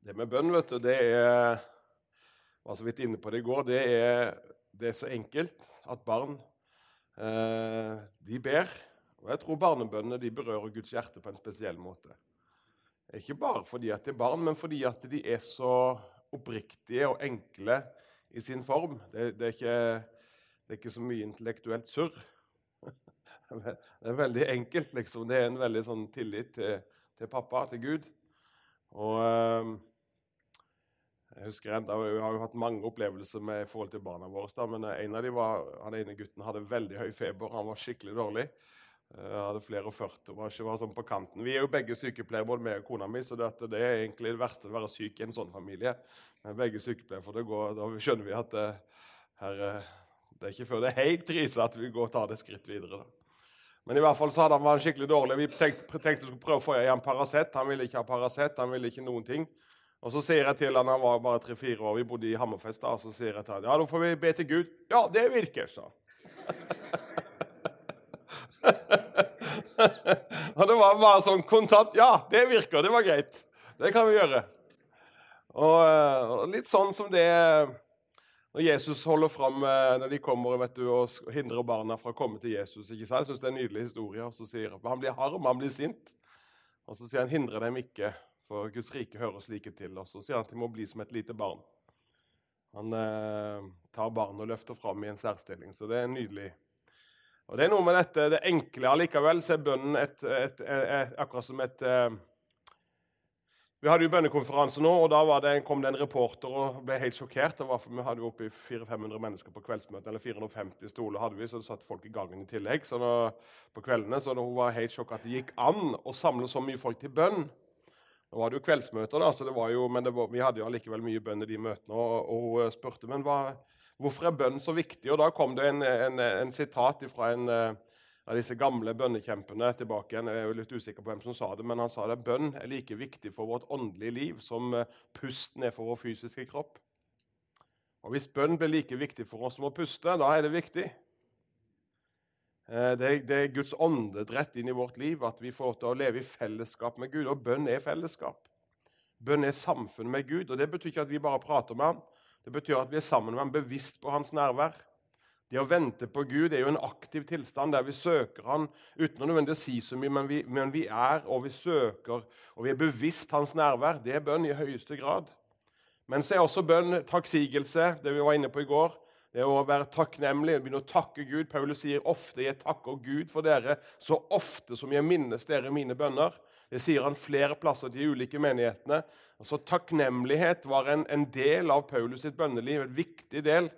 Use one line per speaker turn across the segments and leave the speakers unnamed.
Det med bønn, vet du, det er var så vidt inne på det i går, det er, det er så enkelt at barn eh, de ber. Og jeg tror barnebønnene de berører Guds hjerte på en spesiell måte. Ikke bare fordi at det er barn, men fordi at de er så oppriktige og enkle i sin form. Det, det, er, ikke, det er, ikke, så mye intellektuelt surr. Det er veldig enkelt. liksom. Det er en veldig sånn tillit til, til pappa, til Gud. Og eh, jeg husker enda, Vi har jo hatt mange opplevelser med i forhold til barna våre. Da, men en av de var, han ene gutten hadde veldig høy feber. Han var skikkelig dårlig. Jeg eh, hadde flere og 40 var ikke var sånn på kanten. Vi er jo begge sykepleiere, både meg og kona mi, så det, det, er egentlig det verste å være syk i en sånn familie. Men begge sykepleiere, for det går, da skjønner vi at det, eh, her, eh, det er ikke før det er helt krise at vi går og tar det skritt videre. Da. Men i hvert fall så hadde han vært skikkelig dårlig. Vi tenkte, tenkte skulle prøve å få i ham Paracet. Han ville ikke ha Paracet. Han ville ikke noen ting. Og Så sier jeg til han, han var bare tre-fire år, vi bodde i Hammerfest, da, og så sier jeg til han, ja, da får vi be til Gud. Ja, det virker, sa og det var bare sånn kontant. Ja, det virker. Det var greit. Det kan vi gjøre. Og, eh, og litt sånn som det når Jesus holder fram eh, når de kommer vet du, og hindrer barna fra å komme til Jesus. ikke sant? Jeg synes det er en nydelig historie. Og så sier Han blir harm, han blir sint. Og så sier han 'hindre dem ikke'. For Guds rike hører slike til. Og så sier han at de må bli som et lite barn. Han eh, tar barnet og løfter fram i en særstilling. Så det er nydelig. Og Det er noe med dette, det enkle. Allikevel så er bønnen et, et, et, akkurat som et eh, Vi hadde jo bønnekonferanse nå, og da det, kom det en reporter og ble helt sjokkert. Vi hadde jo oppi 400-500 mennesker på kveldsmøtet, eller 450 stoler hadde vi, så det satt folk i gangen i tillegg så da, på kveldene. Så da hun var helt sjokk at det gikk an å samle så mye folk til bønn. Nå var det jo kveldsmøter, da, det jo, men var, vi hadde jo allikevel mye bønn i de møtene. Og, hun eh, spurte men hva, hvorfor er bønn så viktig. Og Da kom det en, en, en sitat fra en eh, av disse gamle bønnekjempene tilbake igjen. Jeg er jo litt usikker på hvem som sa det, men han sa det. Bønn er like viktig for vårt åndelige liv som eh, pusten er for vår fysiske kropp. Og Hvis bønn blir like viktig for oss som å puste, da er det viktig. Eh, det er, det er Guds åndedrett inn i vårt liv, at vi får til å leve i fellesskap med Gud. Og bønn er fellesskap. Bønn er samfunn med Gud. og Det betyr ikke at vi bare prater med ham. Det betyr at vi er sammen med ham, bevisst på hans nærvær. Det å vente på Gud er jo en aktiv tilstand der vi søker Han uten å nødvendigvis si så mye, men vi, men vi, er og vi søker, og vi er bevisst hans nærvær. Det er bønn i høyeste grad. Men så er også bønn takksigelse, det vi var inne på i går. Det å være takknemlig, begynne å takke Gud. Paulus sier ofte 'jeg takker Gud for dere', så ofte som jeg minnes dere mine bønner. Det sier han flere plasser til de ulike menighetene. Altså Takknemlighet var en, en del av Paulus sitt bønneliv, en viktig del.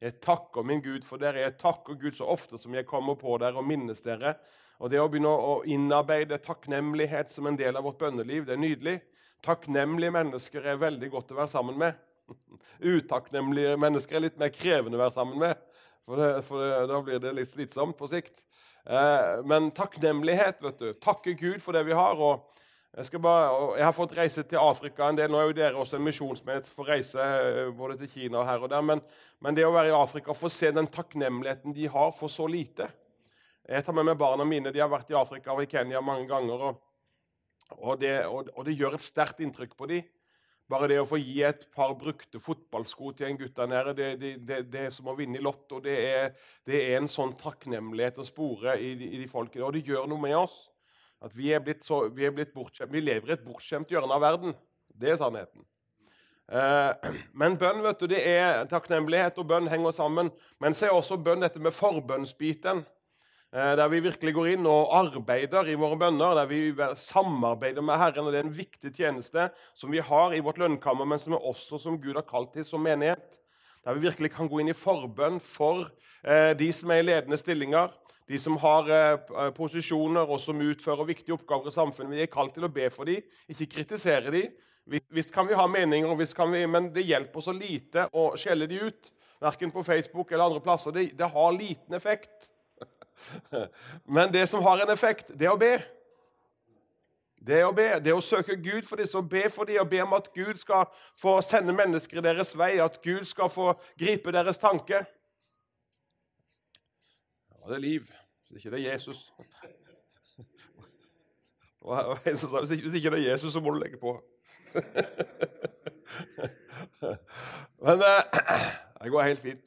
Jeg takker min Gud for dere. Jeg takker Gud så ofte som jeg kommer på dere og minnes dere. Og Det å begynne å innarbeide takknemlighet som en del av vårt bønneliv, det er nydelig. Takknemlige mennesker er veldig godt å være sammen med. Utakknemlige mennesker er litt mer krevende å være sammen med. For, det, for det, da blir det litt slitsomt på sikt. Eh, men takknemlighet, vet du. Takke Gud for det vi har. og jeg, bare, jeg, har fått reise til Afrika en del. Nå er jo dere også en misjonsmenighet for reise eh, både til Kina og her og der. Men, men, det å være i Afrika og få se den takknemligheten de har for så lite Jeg tar med meg barna mine. De har vært i Afrika og i Kenya mange ganger. Og, og, det, og det, gjør et sterkt inntrykk på dem. Bare det å få gi et par brukte fotballsko til en gutt der nede, det, det, det, det, er som å vinne i Lotto. Det er, er en sånn takknemlighet å spore i i de folkene. Og det gjør noe med oss. At vi, er blitt så, vi, er blitt vi lever i et bortskjemt hjørne av verden. Det er sannheten. Eh, men bønn vet du, det er takknemlighet og bønn henger sammen. Men så er også bønn dette med forbønnsbiten. Eh, der vi virkelig går inn og arbeider i våre bønner, der vi samarbeider med Herren. og Det er en viktig tjeneste som vi har i vårt lønnkammer, men som er også som Gud har kalt til som menighet. Der vi virkelig kan gå inn i forbønn for eh, de som er i ledende stillinger, de som har eh, posisjoner og som utfører viktige oppgaver i samfunnet. Vi er kalt til å be for dem, ikke kritisere dem. Visst kan vi ha meninger, vi, men det hjelper så lite å skjelle dem ut. Verken på Facebook eller andre plasser. Det, det har liten effekt. Men det som har en effekt, det er å be. Det er å be, det er å søke Gud for disse og be for dem og be om at Gud skal få sende mennesker i deres vei, at Gud skal få gripe deres tanke. Ja, det er liv. Hvis ikke det er Jesus Og en som sa hvis ikke det er Jesus, så må du legge på. Men eh, det går helt fint.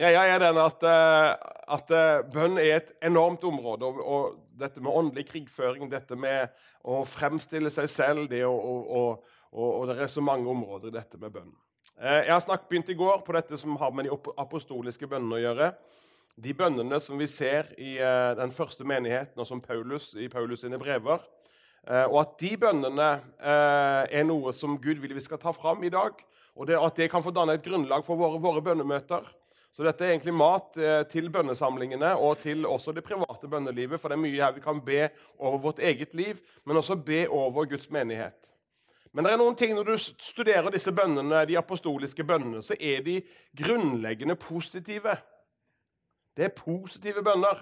Greia er den at, eh, at eh, bønn er et enormt område. Og, og, dette med åndelig krigføring, dette med å fremstille seg selv det og, og, det er så mange områder i dette med bønn. Jeg har snakket, begynt i går på dette som har med de apostoliske bønnene å gjøre. De bønnene som vi ser i den første menigheten, og som Paulus i Paulus sine brever. Og at de bønnene er noe som Gud vil vi skal ta fram i dag. Og det, at det kan få danne et grunnlag for våre, våre bønnemøter. Så dette er egentlig mat eh, til bønnesamlingene og til også det private bønnelivet. For det er mye her vi kan be over vårt eget liv, men også be over Guds menighet. Men det er noen ting når du studerer disse bønnene, de apostoliske bønnene, så er de grunnleggende positive. Det er positive bønner.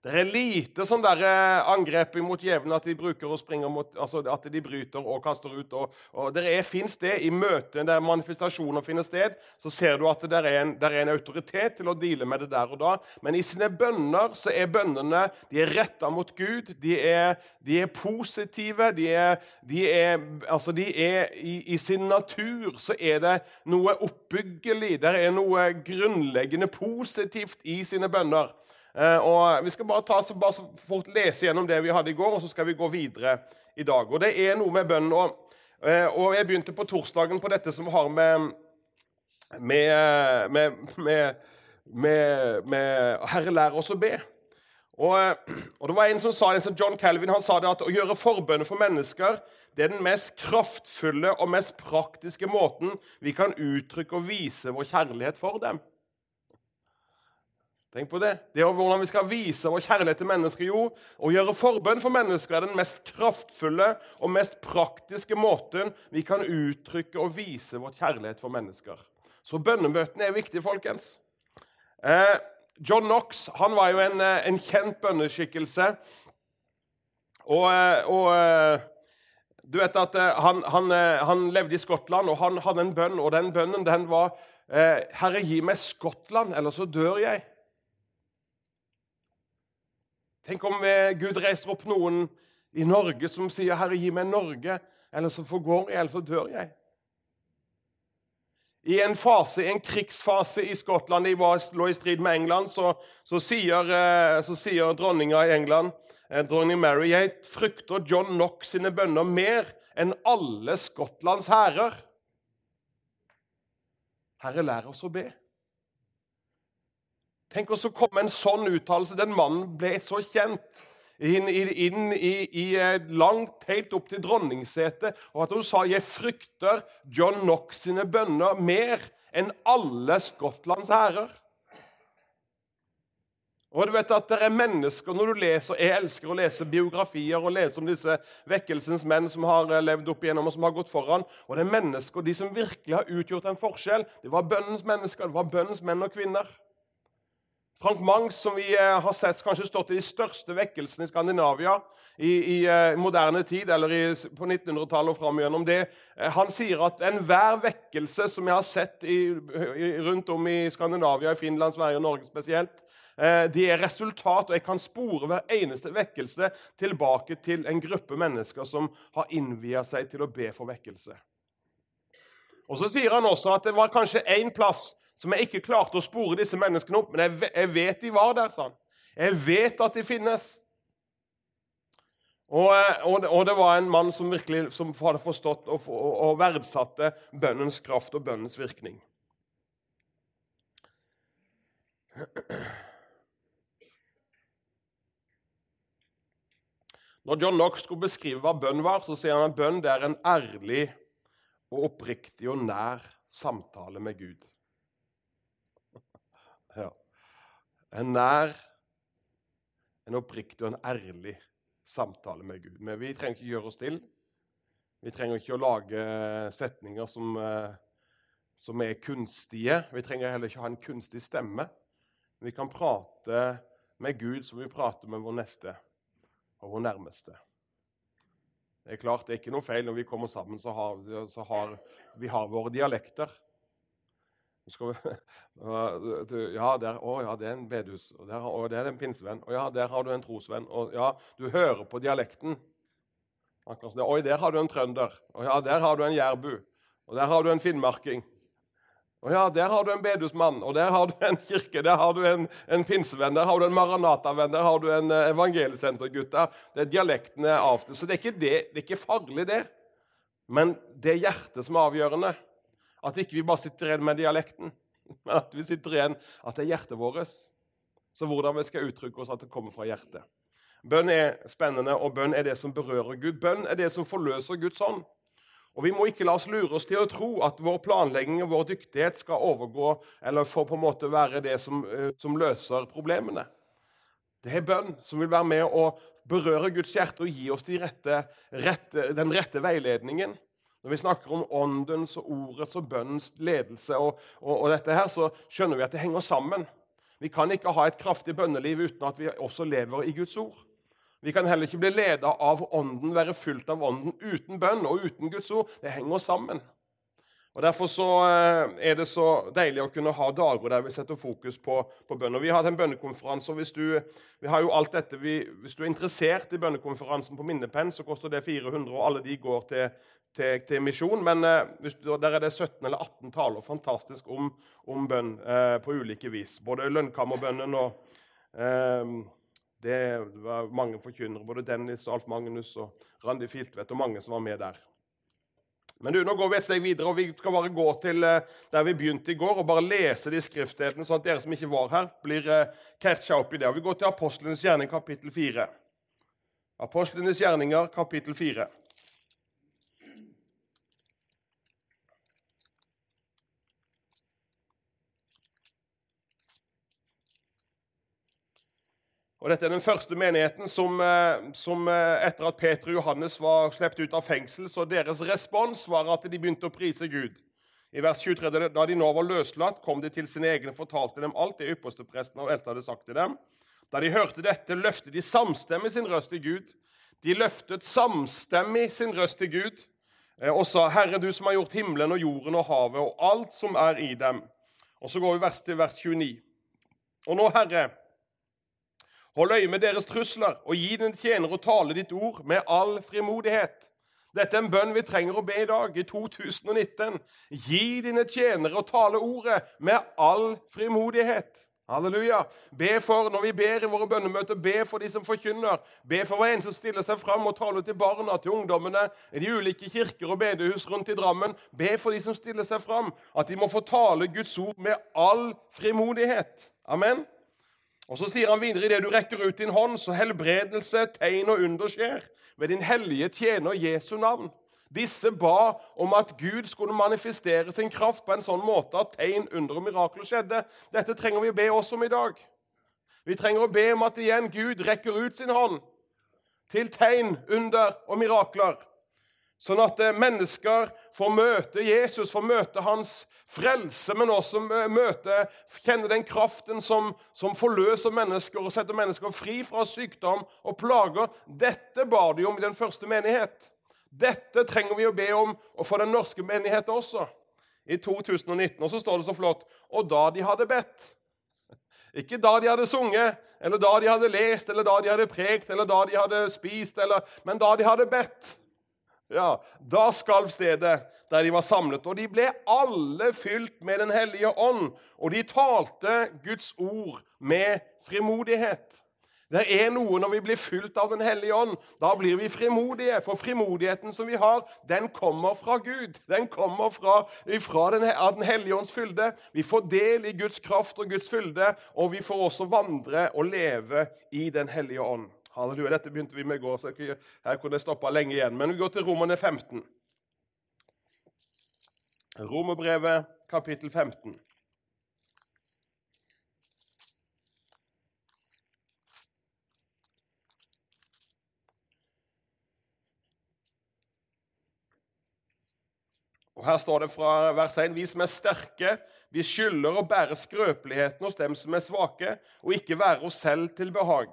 Det er lite sånn der eh, angrep mot djevelen at de bruker og springer mot, altså at de bryter og kaster ut. Og, og det fins det I møtet der manifestasjoner finner sted, så ser du at det er, en, det er en autoritet til å deale med det der og da. Men i sine bønner så er bønnene de er retta mot Gud. De er, de er positive. De er, de er, altså de er i, i, sin natur så er det noe oppbyggelig. Det er noe grunnleggende positivt i sine bønner. Eh, og Vi skal bare, ta, bare fort lese gjennom det vi hadde i går, og så skal vi gå videre i dag. Og Det er noe med bønnen. Og, eh, og jeg begynte på torsdagen på dette som har med, med, med, med Herre, lær oss å be. Og, og, det var en som sa, en som John Calvin han sa det at å gjøre forbønner for mennesker det er den mest kraftfulle og mest praktiske måten vi kan uttrykke og vise vår kjærlighet for dem. Tenk på det. Det er hvordan vi skal vise vår kjærlighet til mennesker. Jo, å gjøre forbønn for mennesker er den mest kraftfulle og mest praktiske måten vi kan uttrykke og vise vår kjærlighet for mennesker. Så bønnemøtene er viktige, folkens. Eh, John Knox han var jo en, eh, en kjent bønneskikkelse. Og, eh, og, eh, du vet at han, han, han, levde i Skottland, og han hadde en bønn, og den bønnen den var Herre, gi meg Skottland, eller så dør jeg. Tenk om eh, Gud reiser opp noen i Norge som sier 'Herre, gi meg Norge', eller så forgår jeg, eller så dør jeg. I en fase, en krigsfase i Skottland, de var, lå i strid med England, så, så sier, eh, så sier dronninga i England, eh, dronning Mary, 'Jeg frykter John Knox sine bønner mer enn alle Skottlands hærer'. Herre, lær oss å be. Tenk oss å komme en sånn uttalelse. Den mannen ble så kjent inn, inn i, i, eh, langt helt opp til dronningsetet. Og at hun sa 'Jeg frykter John Knox sine bønner mer enn alle Skottlands hærer'. Og du vet at det er mennesker, når du leser, Jeg elsker å lese biografier og lese om disse vekkelsens menn som har eh, levd opp igjennom og som har gått foran. Og det er mennesker, De som virkelig har utgjort en forskjell, det var bønnens mennesker, det var bønnens menn og kvinner. Frank Mangs, som vi eh, har sett kanskje stått i de største vekkelsene i Skandinavia i, i uh, moderne tid, eller i, på 1900-tallet og fram gjennom det, uh, han sier at enhver vekkelse som jeg har sett i, rundt om i Skandinavia, i Finland, Sverige og Norge spesielt, det er resultat, og jeg kan spore hver eneste vekkelse tilbake til en gruppe mennesker som har innvia seg til å be for vekkelse. Og Så sier han også at det var kanskje én plass som jeg ikke klarte å spore disse menneskene opp. Men jeg, jeg vet de var der, sa han. Jeg vet at de finnes. Og, eh, og, og, det var en mann som virkelig som hadde forstått og, og, verdsatte bønnens kraft og bønnens virkning. Når John Knox skulle beskrive hva bønn var, så sier han at bønn er en ærlig og oppriktig og nær samtale med Gud. En nær, en oppriktig og en ærlig samtale med Gud. Men vi trenger ikke gjøre oss til. Vi trenger ikke å lage setninger som, eh, som er kunstige. Vi trenger heller ikke ha en kunstig stemme. Vi kan prate med Gud som vi prater med vår neste og vår nærmeste. Det er klart, det er ikke noe feil når vi kommer sammen, så har, så har vi har våre dialekter. Skal, ja, der, å, ja, det er en bedus. Og der, å, det er en pinsevenn. Og ja, der har du en trosvenn. Og ja, du hører på dialekten. Oi, der har du en trønder. Og ja, der har du en jærbu. Og der har du en finnmarking. Og ja, Der har du en bedusmann, og der har du en kirke, der har du en, en pinsevenn, der har du en Maranata-venn, der har du en uh, evangeliesentergutt. Det er dialektene av det. Så det er, det, det er ikke farlig, det. Men det er hjertet som er avgjørende. At ikke vi bare sitter igjen med dialekten, men at vi sitter igjen at det er hjertet vårt. Så hvordan vi skal uttrykke oss at det kommer fra hjertet. Bønn er spennende, og bønn er det som berører Gud. Bønn er det som forløser Guds ånd. Og Vi må ikke la oss lure oss til å tro at vår planlegging og vår dyktighet skal overgå eller få på en måte være det som, eh, som løser problemene. Det er bønn som vil være med å berøre Guds hjerte og gi oss de rette, rette, den rette veiledningen. Når vi snakker om åndens og ordets og bønnens ledelse, og, og, og dette her, så skjønner vi at det henger sammen. Vi kan ikke ha et kraftig bønneliv uten at vi også lever i Guds ord. Vi kan heller ikke bli ledet av Ånden, være fylt av Ånden uten bønn og uten Guds ord. Det henger sammen. Og Derfor så eh, er det så deilig å kunne ha dager der vi setter fokus på, på bønn. Og Vi har hatt en bønnekonferanse, og hvis du, vi har jo alt dette, vi, hvis du er interessert i bønnekonferansen på Minnepenn, så koster det 400, og alle de går til, til, til misjon. Men eh, der er det 17 eller 18 taler fantastisk om, om bønn eh, på ulike vis. Både lønnkammerbønnen og eh, det var mange forkynnere, både Dennis, og Alf Magnus og Randi Filtvedt og mange som var med der. Men du, nå går vi et steg videre, og vi skal bare gå til eh, der vi begynte i går, og bare lese de skriftstedene, sånn at dere som ikke var her, blir eh, catcha opp i det. Og Vi går til Apostlenes gjerning, kapittel 4. Apostlenes gjerninger, kapittel 4. Og Dette er den første menigheten som, eh, som, eh, etter at Peter og Johannes var sluppet ut av fengsel, så deres respons var at de begynte å prise Gud. I vers 23, Da de nå var løslatt, kom de til sine egne og fortalte dem alt det ypperstepresten og eldste hadde sagt til dem. Da de hørte dette, løftet de samstemmig sin røst til Gud. De løftet samstemmig sin røst til Gud eh, og sa, 'Herre, du som har gjort himmelen og jorden og havet og alt som er i dem.' Og Så går vi vers til vers 29. Og nå, Herre, Hold øye med deres trusler, og gi din tjener å tale ditt ord med all frimodighet. Dette er en bønn vi trenger å be i dag, i 2019. Gi dine tjenere å tale ordet med all frimodighet. Halleluja. Be for, Når vi ber i våre bønnemøter, be for de som forkynner. Be for hver en som stiller seg fram og taler til barna, til ungdommene, i de ulike kirker og bedehus rundt i Drammen. Be for de som stiller seg fram, at de må få tale Guds ord med all frimodighet. Amen. Og Så sier han videre idet du rekker ut din hånd, så helbredelse, tegn og under skjer ved din hellige tjener Jesu navn. Disse ba om at Gud skulle manifestere sin kraft på en sånn måte at tegn, under og mirakler skjedde. Dette trenger vi å be oss om i dag. Vi trenger å be om at igjen Gud rekker ut sin hånd til tegn, under og mirakler. Sånn at eh, mennesker får møte Jesus, får møte hans frelse, men også møte, kjenne den kraften som, som, forløser mennesker og setter mennesker fri fra sykdom og plager. Dette bar de om i den første menighet. Dette trenger vi å be om og for den norske menighet også. I 2019. Og så står det så flott Og da de hadde bedt. Ikke da de hadde sunget, eller da de hadde lest, eller da de hadde prekt, eller da de hadde spist, eller, men da de hadde bedt. Ja, Da skalv stedet der de var samlet, og de ble alle fylt med Den hellige ånd, og de talte Guds ord med frimodighet. Det er noe når vi blir fylt av Den hellige ånd. Da blir vi frimodige. For frimodigheten som vi har, den kommer fra Gud. Den kommer fra, fra den, av Den hellige ånds fylde. Vi får del i Guds kraft og Guds fylde, og vi får også vandre og leve i Den hellige ånd. Halleluja. Dette begynte vi med i går, så her kunne jeg stoppa lenge igjen. Men vi går til Romerne 15. Romerbrevet, kapittel 15. Og Her står det fra vers 1.: Vi som er sterke, vi skylder å bære skrøpeligheten hos dem som er svake, og ikke være oss selv til behag.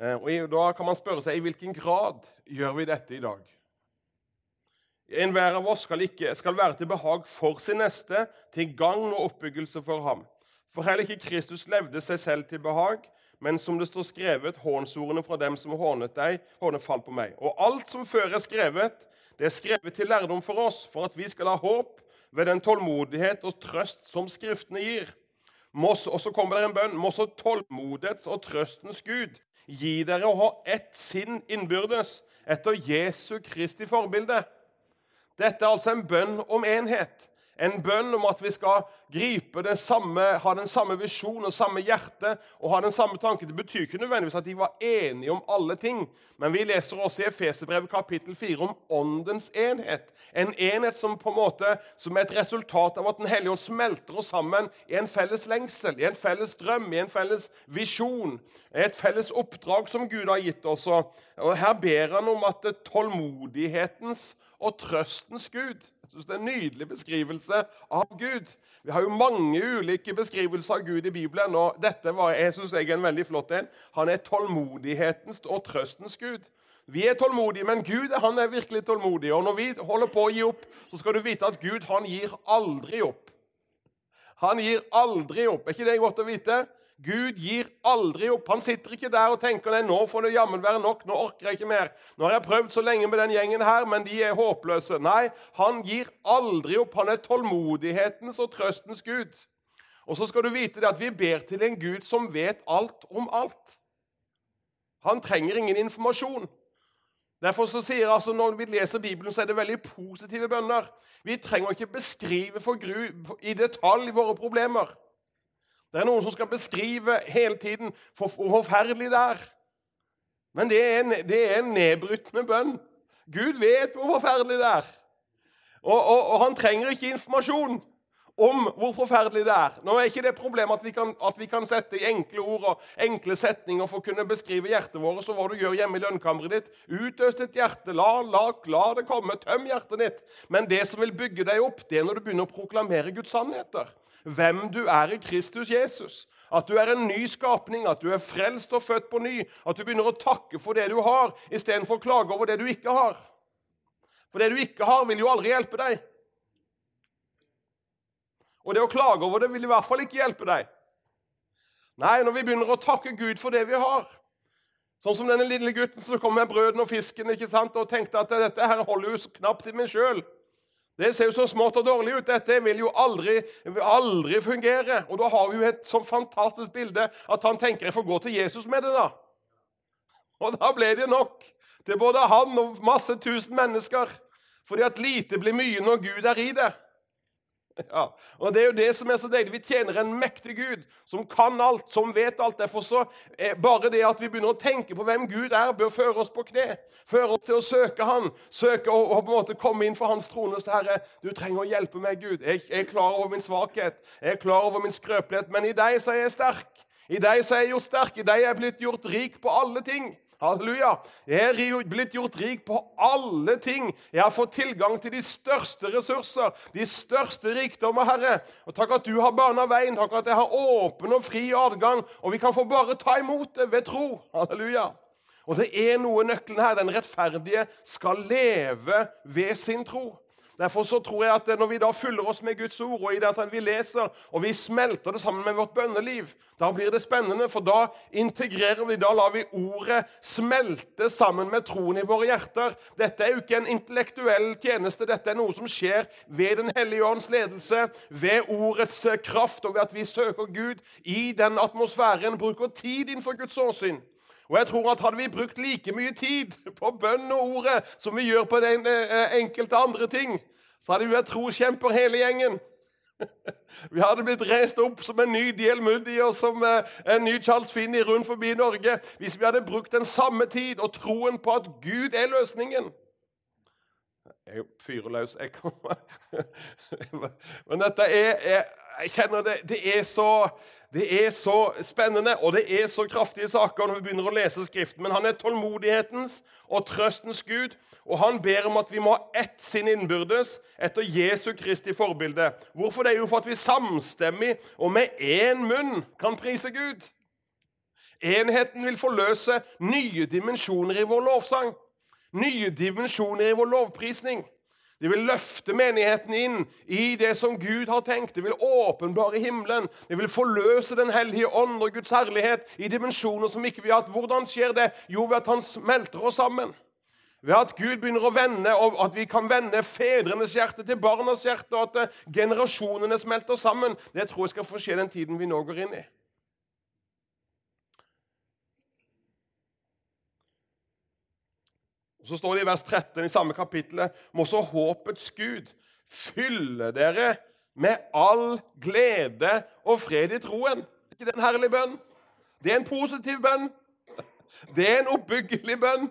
Eh, og Da kan man spørre seg i hvilken grad gjør vi dette i dag. Enhver av oss skal, ikke, skal være til behag for sin neste, til gagn og oppbyggelse for ham. For heller ikke Kristus levde seg selv til behag, men som det står skrevet, hånsordene fra dem som hånet deg, hånet falt på meg. Og alt som før er skrevet, det er skrevet til lærdom for oss, for at vi skal ha håp ved den tålmodighet og trøst som Skriftene gir. Og så kommer det en bønn. Må så tålmodighets og trøstens Gud gi dere å ha ett sinn innbyrdes etter Jesu Kristi forbilde. Dette er altså en bønn om enhet. En bønn om at vi skal gripe det samme, ha den samme visjon og samme hjerte og ha den samme tanke. Det betyr ikke nødvendigvis at de var enige om alle ting. Men vi leser også i Efeserbrevet kapittel 4 om åndens enhet. En enhet som på en måte, som er et resultat av at Den hellige ånd smelter oss sammen i en felles lengsel, i en felles drøm, i en felles visjon. Et felles oppdrag som Gud har gitt oss. Og Her ber han om at tålmodighetens og trøstens Gud synes Det er en nydelig beskrivelse av Gud. Vi har jo mange ulike beskrivelser av Gud i Bibelen. og dette var, jeg synes jeg er en veldig flott en. Han er tålmodighetens og trøstens Gud. Vi er tålmodige, men Gud han er virkelig tålmodig. Og når vi holder på å gi opp, så skal du vite at Gud han gir aldri opp. Han gir aldri opp. Er ikke det godt å vite? Gud gir aldri opp. Han sitter ikke der og tenker nei, nå får det jammen være nok. Nå orker jeg ikke mer. Nå har jeg prøvd så lenge med den gjengen her, men de er håpløse. Nei, han gir aldri opp. Han er tålmodighetens og trøstens Gud. Og så skal du vite det at vi ber til en Gud som vet alt om alt. Han trenger ingen informasjon. Derfor så sier altså Når vi leser Bibelen, så er det veldig positive bønner. Vi trenger ikke beskrive for gru i detalj våre problemer. Det er noen som skal beskrive hele tiden hvor forferdelig det er. Men det er en, det er en nedbrytende bønn. Gud vet hvor forferdelig det er. Og, og, og, han trenger ikke informasjon om hvor forferdelig det er. Nå er ikke det problemet at vi kan, at vi kan sette i enkle ord og enkle setninger for å kunne beskrive hjertet vårt så hva du gjør hjemme i lønnkammeret ditt. Utøs ditt hjerte. La, la, la det komme. Tøm hjertet ditt. Men det som vil bygge deg opp, det er når du begynner å proklamere Guds sannheter hvem du er i Kristus Jesus. At du er en ny skapning, at du er frelst og født på ny. At du begynner å takke for det du har, istedenfor å klage over det du ikke har. For det du ikke har, vil jo aldri hjelpe deg. Og det å klage over det vil i hvert fall ikke hjelpe deg. Nei, når vi begynner å takke Gud for det vi har Sånn som denne lille gutten som kom med brødene og fisken ikke sant, og tenkte at dette her holder jo knapt til meg sjøl. Det ser jo så smått og dårlig ut. Dette vil jo aldri, aldri fungere. Og da har vi jo et sånn fantastisk bilde at han tenker jeg får gå til Jesus med det. da. Og da ble det nok til både han og masse tusen mennesker. Fordi at lite blir mye når Gud er i det. Ja, og Det er jo det som er så deilig. Vi tjener en mektig Gud som kan alt, som vet alt. Derfor så er Bare det at vi begynner å tenke på hvem Gud er, bør føre oss på kne. Føre oss til å søke Han, søke å på en måte komme inn for Hans trone. Så Herre, du trenger å hjelpe meg, Gud. Jeg, jeg er klar over min svakhet, jeg er klar over min skrøpelighet, men i deg så er jeg sterk. I deg så er jeg gjort sterk, i deg er jeg blitt gjort rik på alle ting. Halleluja. Jeg er blitt gjort rik på alle ting. Jeg har fått tilgang til de største ressurser, de største rikdommer, Herre. Og Takk at du har bana veien, takk at jeg har åpen og fri adgang, og vi kan få bare ta imot det ved tro. Halleluja. Og det er noe nøkkelen her. Den rettferdige skal leve ved sin tro. Derfor så tror jeg at Når vi da fyller oss med Guds ord, og i det at vi leser og vi smelter det sammen med vårt bønneliv, da blir det spennende, for da integrerer vi, da lar vi ordet smelte sammen med troen i våre hjerter. Dette er jo ikke en intellektuell tjeneste, dette er noe som skjer ved Den hellige ånds ledelse, ved ordets kraft, og ved at vi søker Gud i den atmosfæren, bruker tid innenfor Guds åsyn. Og jeg tror at Hadde vi brukt like mye tid på bønn og ordet som vi gjør på den eh, enkelte andre ting, så hadde vi vært troskjemper hele gjengen. Vi hadde blitt reist opp som en ny Diel Moody og som eh, en ny Charles Finney rundt forbi Norge hvis vi hadde brukt den samme tid og troen på at Gud er løsningen. Jeg fyrer løs. Jeg kommer Men dette er, er Jeg kjenner det, det er så det er så spennende, og det er så kraftige saker når vi begynner å lese Skriften. Men han er tålmodighetens og trøstens Gud, og han ber om at vi må ha ett sinn innbyrdes etter Jesu Kristi forbilde. Hvorfor? Det er jo for at vi samstemmig og med én munn kan prise Gud. Enheten vil forløse nye dimensjoner i vår lovsang, nye dimensjoner i vår lovprisning. Det vil løfte menigheten inn i det som Gud har tenkt. Det vil åpenbare himmelen. Det vil forløse Den hellige ånd og Guds herlighet i dimensjoner som ikke vi har hatt. Hvordan skjer det? Jo, ved at Han smelter oss sammen. Ved at Gud begynner å vende, og at vi kan vende fedrenes hjerte til barnas hjerte, og at generasjonene smelter sammen. Det tror jeg skal få skje den tiden vi nå går inn i. Og Så står det i vers 13 i samme kapittelet må så håpets Gud fylle dere med all glede og fred i troen. Er ikke det en herlig bønn? Det er en positiv bønn. Det er en oppbyggelig bønn.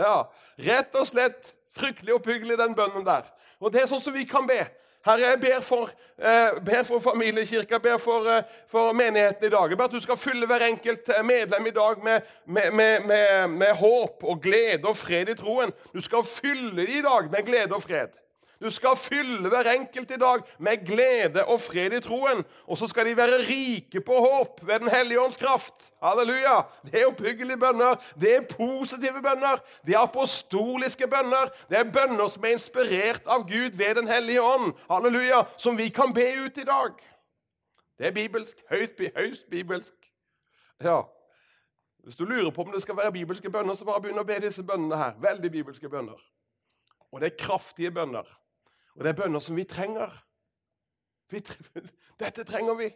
Ja, Rett og slett fryktelig oppbyggelig, den bønnen der. Og Det er sånn som vi kan be. Herre, jeg ber for, eh, ber for familiekirka, ber for, eh, for, menigheten i dag. Jeg ber at du skal fylle hver enkelt eh, medlem i dag med, med, med, med håp og glede og fred i troen. Du skal fylle dem i dag med glede og fred. Du skal fylle hver enkelt i dag med glede og fred i troen. Og så skal de være rike på håp ved Den hellige ånds kraft. Halleluja! Det er oppbyggelige bønner. Det er positive bønner. Det er apostoliske bønner. Det er bønner som er inspirert av Gud ved Den hellige ånd. Halleluja! Som vi kan be ut i dag. Det er bibelsk. Høyt, høyst bibelsk. Ja. Hvis du lurer på om det skal være bibelske bønner, så bare begynn å be disse bønnene her. Veldig bibelske bønner. Og det er kraftige bønner. Og det er bønner som vi trenger. Vi, dette trenger vi.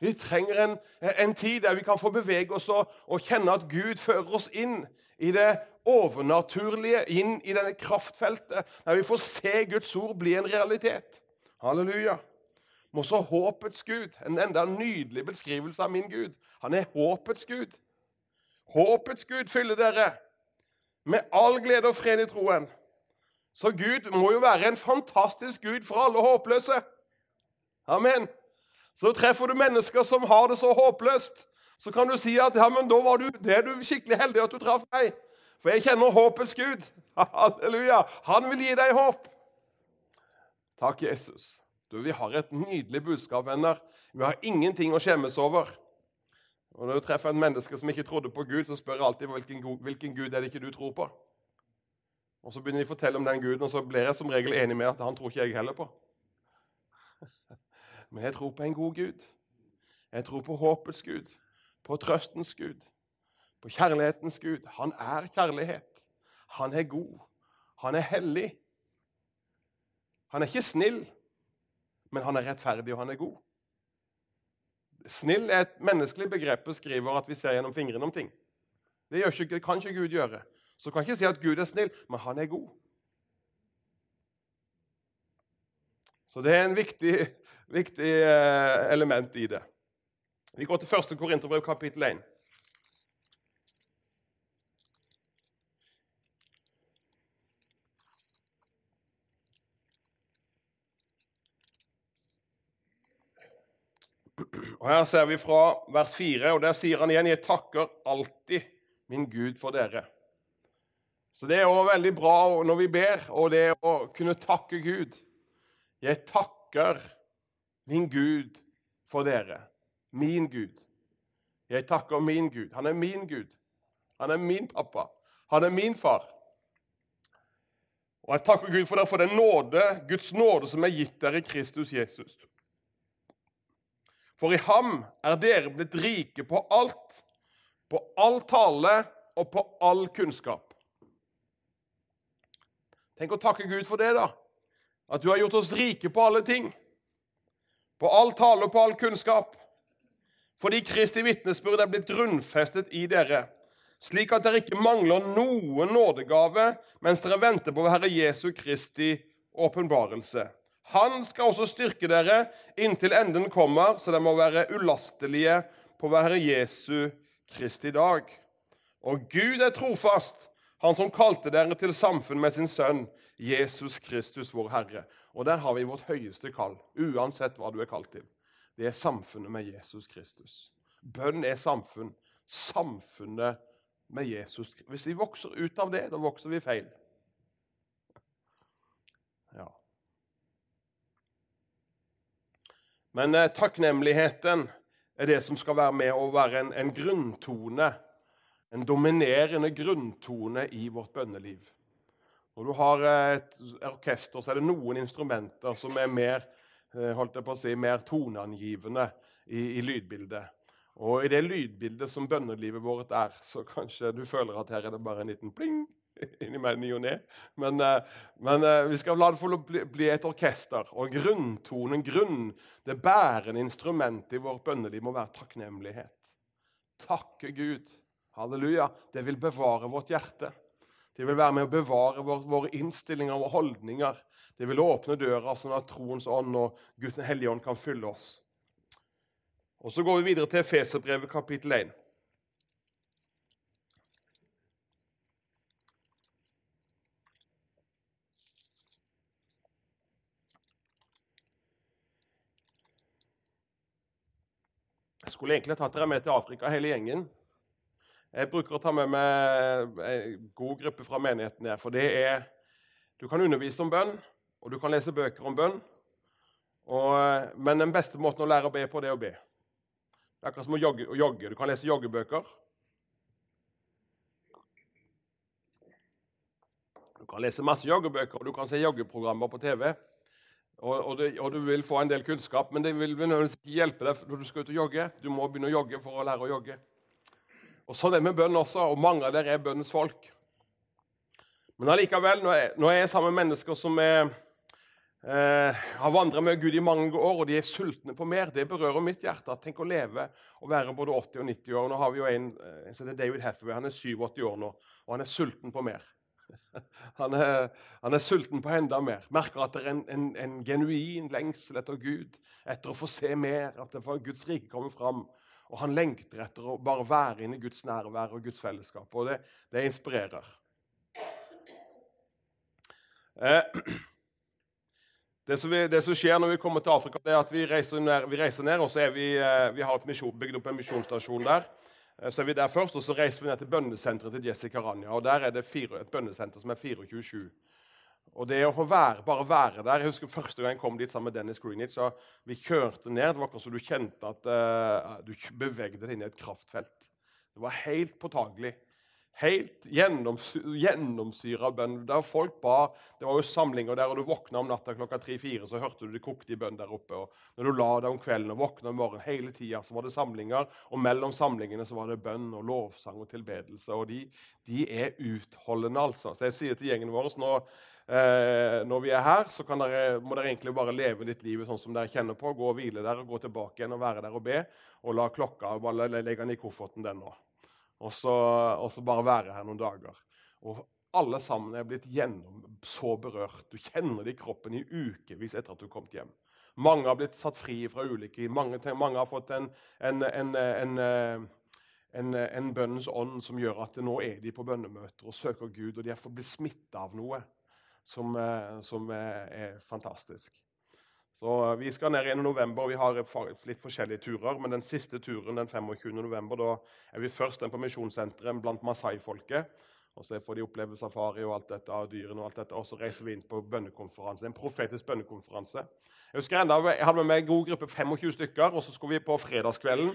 Vi trenger en, en, tid der vi kan få bevege oss og, og, kjenne at Gud fører oss inn i det overnaturlige, inn i denne kraftfeltet, der vi får se Guds ord bli en realitet. Halleluja. Må så håpets Gud, en enda nydelig beskrivelse av min Gud. Han er håpets Gud. Håpets Gud fyller dere med all glede og fred i troen så Gud må jo være en fantastisk Gud for alle håpløse. Amen. Så treffer du mennesker som har det så håpløst, så kan du si at ja, men da var du, det er du skikkelig heldig at du traff meg. For jeg kjenner håpets Gud. Halleluja. Han vil gi deg håp. Takk, Jesus. Du, Vi har et nydelig budskap, venner. Vi har ingenting å skjemmes over. Og Når du treffer en menneske som ikke trodde på Gud, så spør jeg alltid hvilken, hvilken Gud er det ikke du tror på. Og Så begynner de å fortelle om den guden, og så blir jeg som regel enig med at han tror ikke jeg heller på. Men jeg tror på en god Gud. Jeg tror på håpets Gud, på trøstens Gud, på kjærlighetens Gud. Han er kjærlighet. Han er god. Han er hellig. Han er ikke snill, men han er rettferdig, og han er god. Snill er et menneskelig begrep skriver at vi ser gjennom fingrene om ting. Det ikke, kan ikke Gud gjøre. Så kan jeg ikke si at Gud er snill, men han er god. Så det er en viktig, viktig eh, element i det. Vi går til 1. Korinterbrev, kapittel 1. Og Her ser vi fra vers 4, og der sier han igjen.: Jeg takker alltid min Gud for dere så det er jo veldig bra når vi ber, og det er å kunne takke Gud. Jeg takker min Gud for dere. Min Gud. Jeg takker min Gud. Han er min Gud. Han er min pappa. Han er min far. Og jeg takker Gud for dere for den nåde, Guds nåde som er gitt dere i Kristus Jesus. For i ham er dere blitt rike på alt, på all tale og på all kunnskap. Tenk å takke Gud for det, da. At du har gjort oss rike på alle ting. På all tale og på all kunnskap. Fordi Kristi vitnesbyrd er blitt grunnfestet i dere, slik at dere ikke mangler noen nådegave mens dere venter på Herre Jesu Kristi åpenbarelse. Han skal også styrke dere inntil enden kommer, så dere må være ulastelige på Herre Jesu Kristi dag. Og Gud er trofast, han som kalte dere til samfunn med sin sønn, Jesus Kristus, vår Herre. Og der har vi vårt høyeste kall, uansett hva du er kalt til. Det er samfunnet med Jesus Kristus. Bønn er samfunn. Samfunnet med Jesus. Hvis vi vokser ut av det, da vokser vi feil. Ja. Men eh, takknemligheten er det som skal være med å være en, en grunntone en dominerende grunntone i vårt bønneliv. Når du har et orkester, så er det noen instrumenter som er mer, eh, holdt jeg på å si, mer toneangivende i, i lydbildet. Og i det lydbildet som bønnelivet vårt er, så kanskje du føler at her er det bare en liten pling innimellom ny og ne. Men, eh, men, eh, vi skal la det få bli, et orkester. Og grunntonen, grunn, det bærende instrumentet i vårt bønneliv må være takknemlighet. Takke Gud. Halleluja. Det vil bevare vårt hjerte. Det vil være med å bevare vår, våre innstillinger og holdninger. Det vil åpne døra sånn at troens ånd og Gutten hellige ånd kan fylle oss. Og Så går vi videre til Feserbrevet kapittel 1. Jeg skulle egentlig tatt dere med til Afrika, hele gjengen. Jeg bruker å ta med meg en god gruppe fra menigheten her. For det er Du kan undervise om bønn, og du kan lese bøker om bønn. Og, men den beste måten å lære å be på, det er å be. Det er akkurat som å jogge. Å jogge. Du kan lese joggebøker. Du kan lese masse joggebøker, og du kan se joggeprogrammer på TV. Og, og, du, og, du vil få en del kunnskap, men det vil ikke hjelpe deg når du skal ut og jogge. Du må begynne å jogge for å lære å jogge. Og Sånn er det med bønn også, og mange av dere er bønnens folk. Men allikevel, når jeg, når jeg er sammen med mennesker som er, eh, har vandret med Gud i mange år, og de er sultne på mer, det berører mitt hjerte. Tenk å leve og være både 80 og 90 år. Nå har vi jo en, en som heter David Hathaway. Han er 87 år nå, og han er sulten på mer. Han er, han er, sulten på enda mer. Merker at det er en, en, en, genuin lengsel etter Gud, etter å få se mer, at det for Guds rike kommer fram. Og han lengter etter å bare være inne i Guds nærvær og Guds fellesskap. Og det, det inspirerer. Eh, det, som vi, det, som skjer når vi kommer til Afrika, det er at vi reiser ned, vi reiser ned og så er vi, eh, vi har misjon, bygd opp en misjonsstasjon der. Eh, så er vi der først, og så reiser vi ned til bønnesenteret til Jessica Rania. og Der er det fire, et bønnesenter som er 24-7. Og det å være, bare være der Jeg husker første gang jeg kom dit sammen med Dennis Greenwich. så Vi kjørte ned. Det var akkurat som du kjente at uh, du bevegde deg inn i et kraftfelt. Det var helt påtagelig. Helt gjennomsyra av bønn. Der folk ba, Det var jo samlinger der, og du våkna om natta klokka tre-fire, så hørte du det kokte i bønn der oppe. og Når du la deg om kvelden og våkna om morgenen, hele tida, så var det samlinger. Og mellom samlingene så var det bønn og lovsang og tilbedelse. Og de, de er utholdende, altså. Så jeg sier til gjengen vår nå eh, når vi er her, så dere, må dere egentlig bare leve ditt livet sånn som dere kjenner på. Gå og hvile der, og gå tilbake igjen og være der og be. Og la klokka bare legge den i kofferten, den nå. Og så, og så bare være her noen dager. Og alle sammen er blitt gjennom så berørt. Du kjenner det i kroppen i ukevis etter at du har kommet hjem. Mange har blitt satt fri fra ulike Mange, mange har fått en, en, en, en bønnens ånd som gjør at nå er de på bønnemøter og søker Gud, og de er blitt smitta av noe som, eh, som er fantastisk. Så eh, Vi skal ned igjen i november. Vi har litt forskjellige turer. Men den siste turen den 25. november, da er vi først på misjonssenteret blant masai-folket. Og Så får de oppleve safari og alt dette, og dyrene og alt dette, og så reiser vi inn på bønnekonferanse. En profetisk bønnekonferanse. Jeg husker enda, jeg hadde med meg en god gruppe, 25 stykker, og så skulle vi på fredagskvelden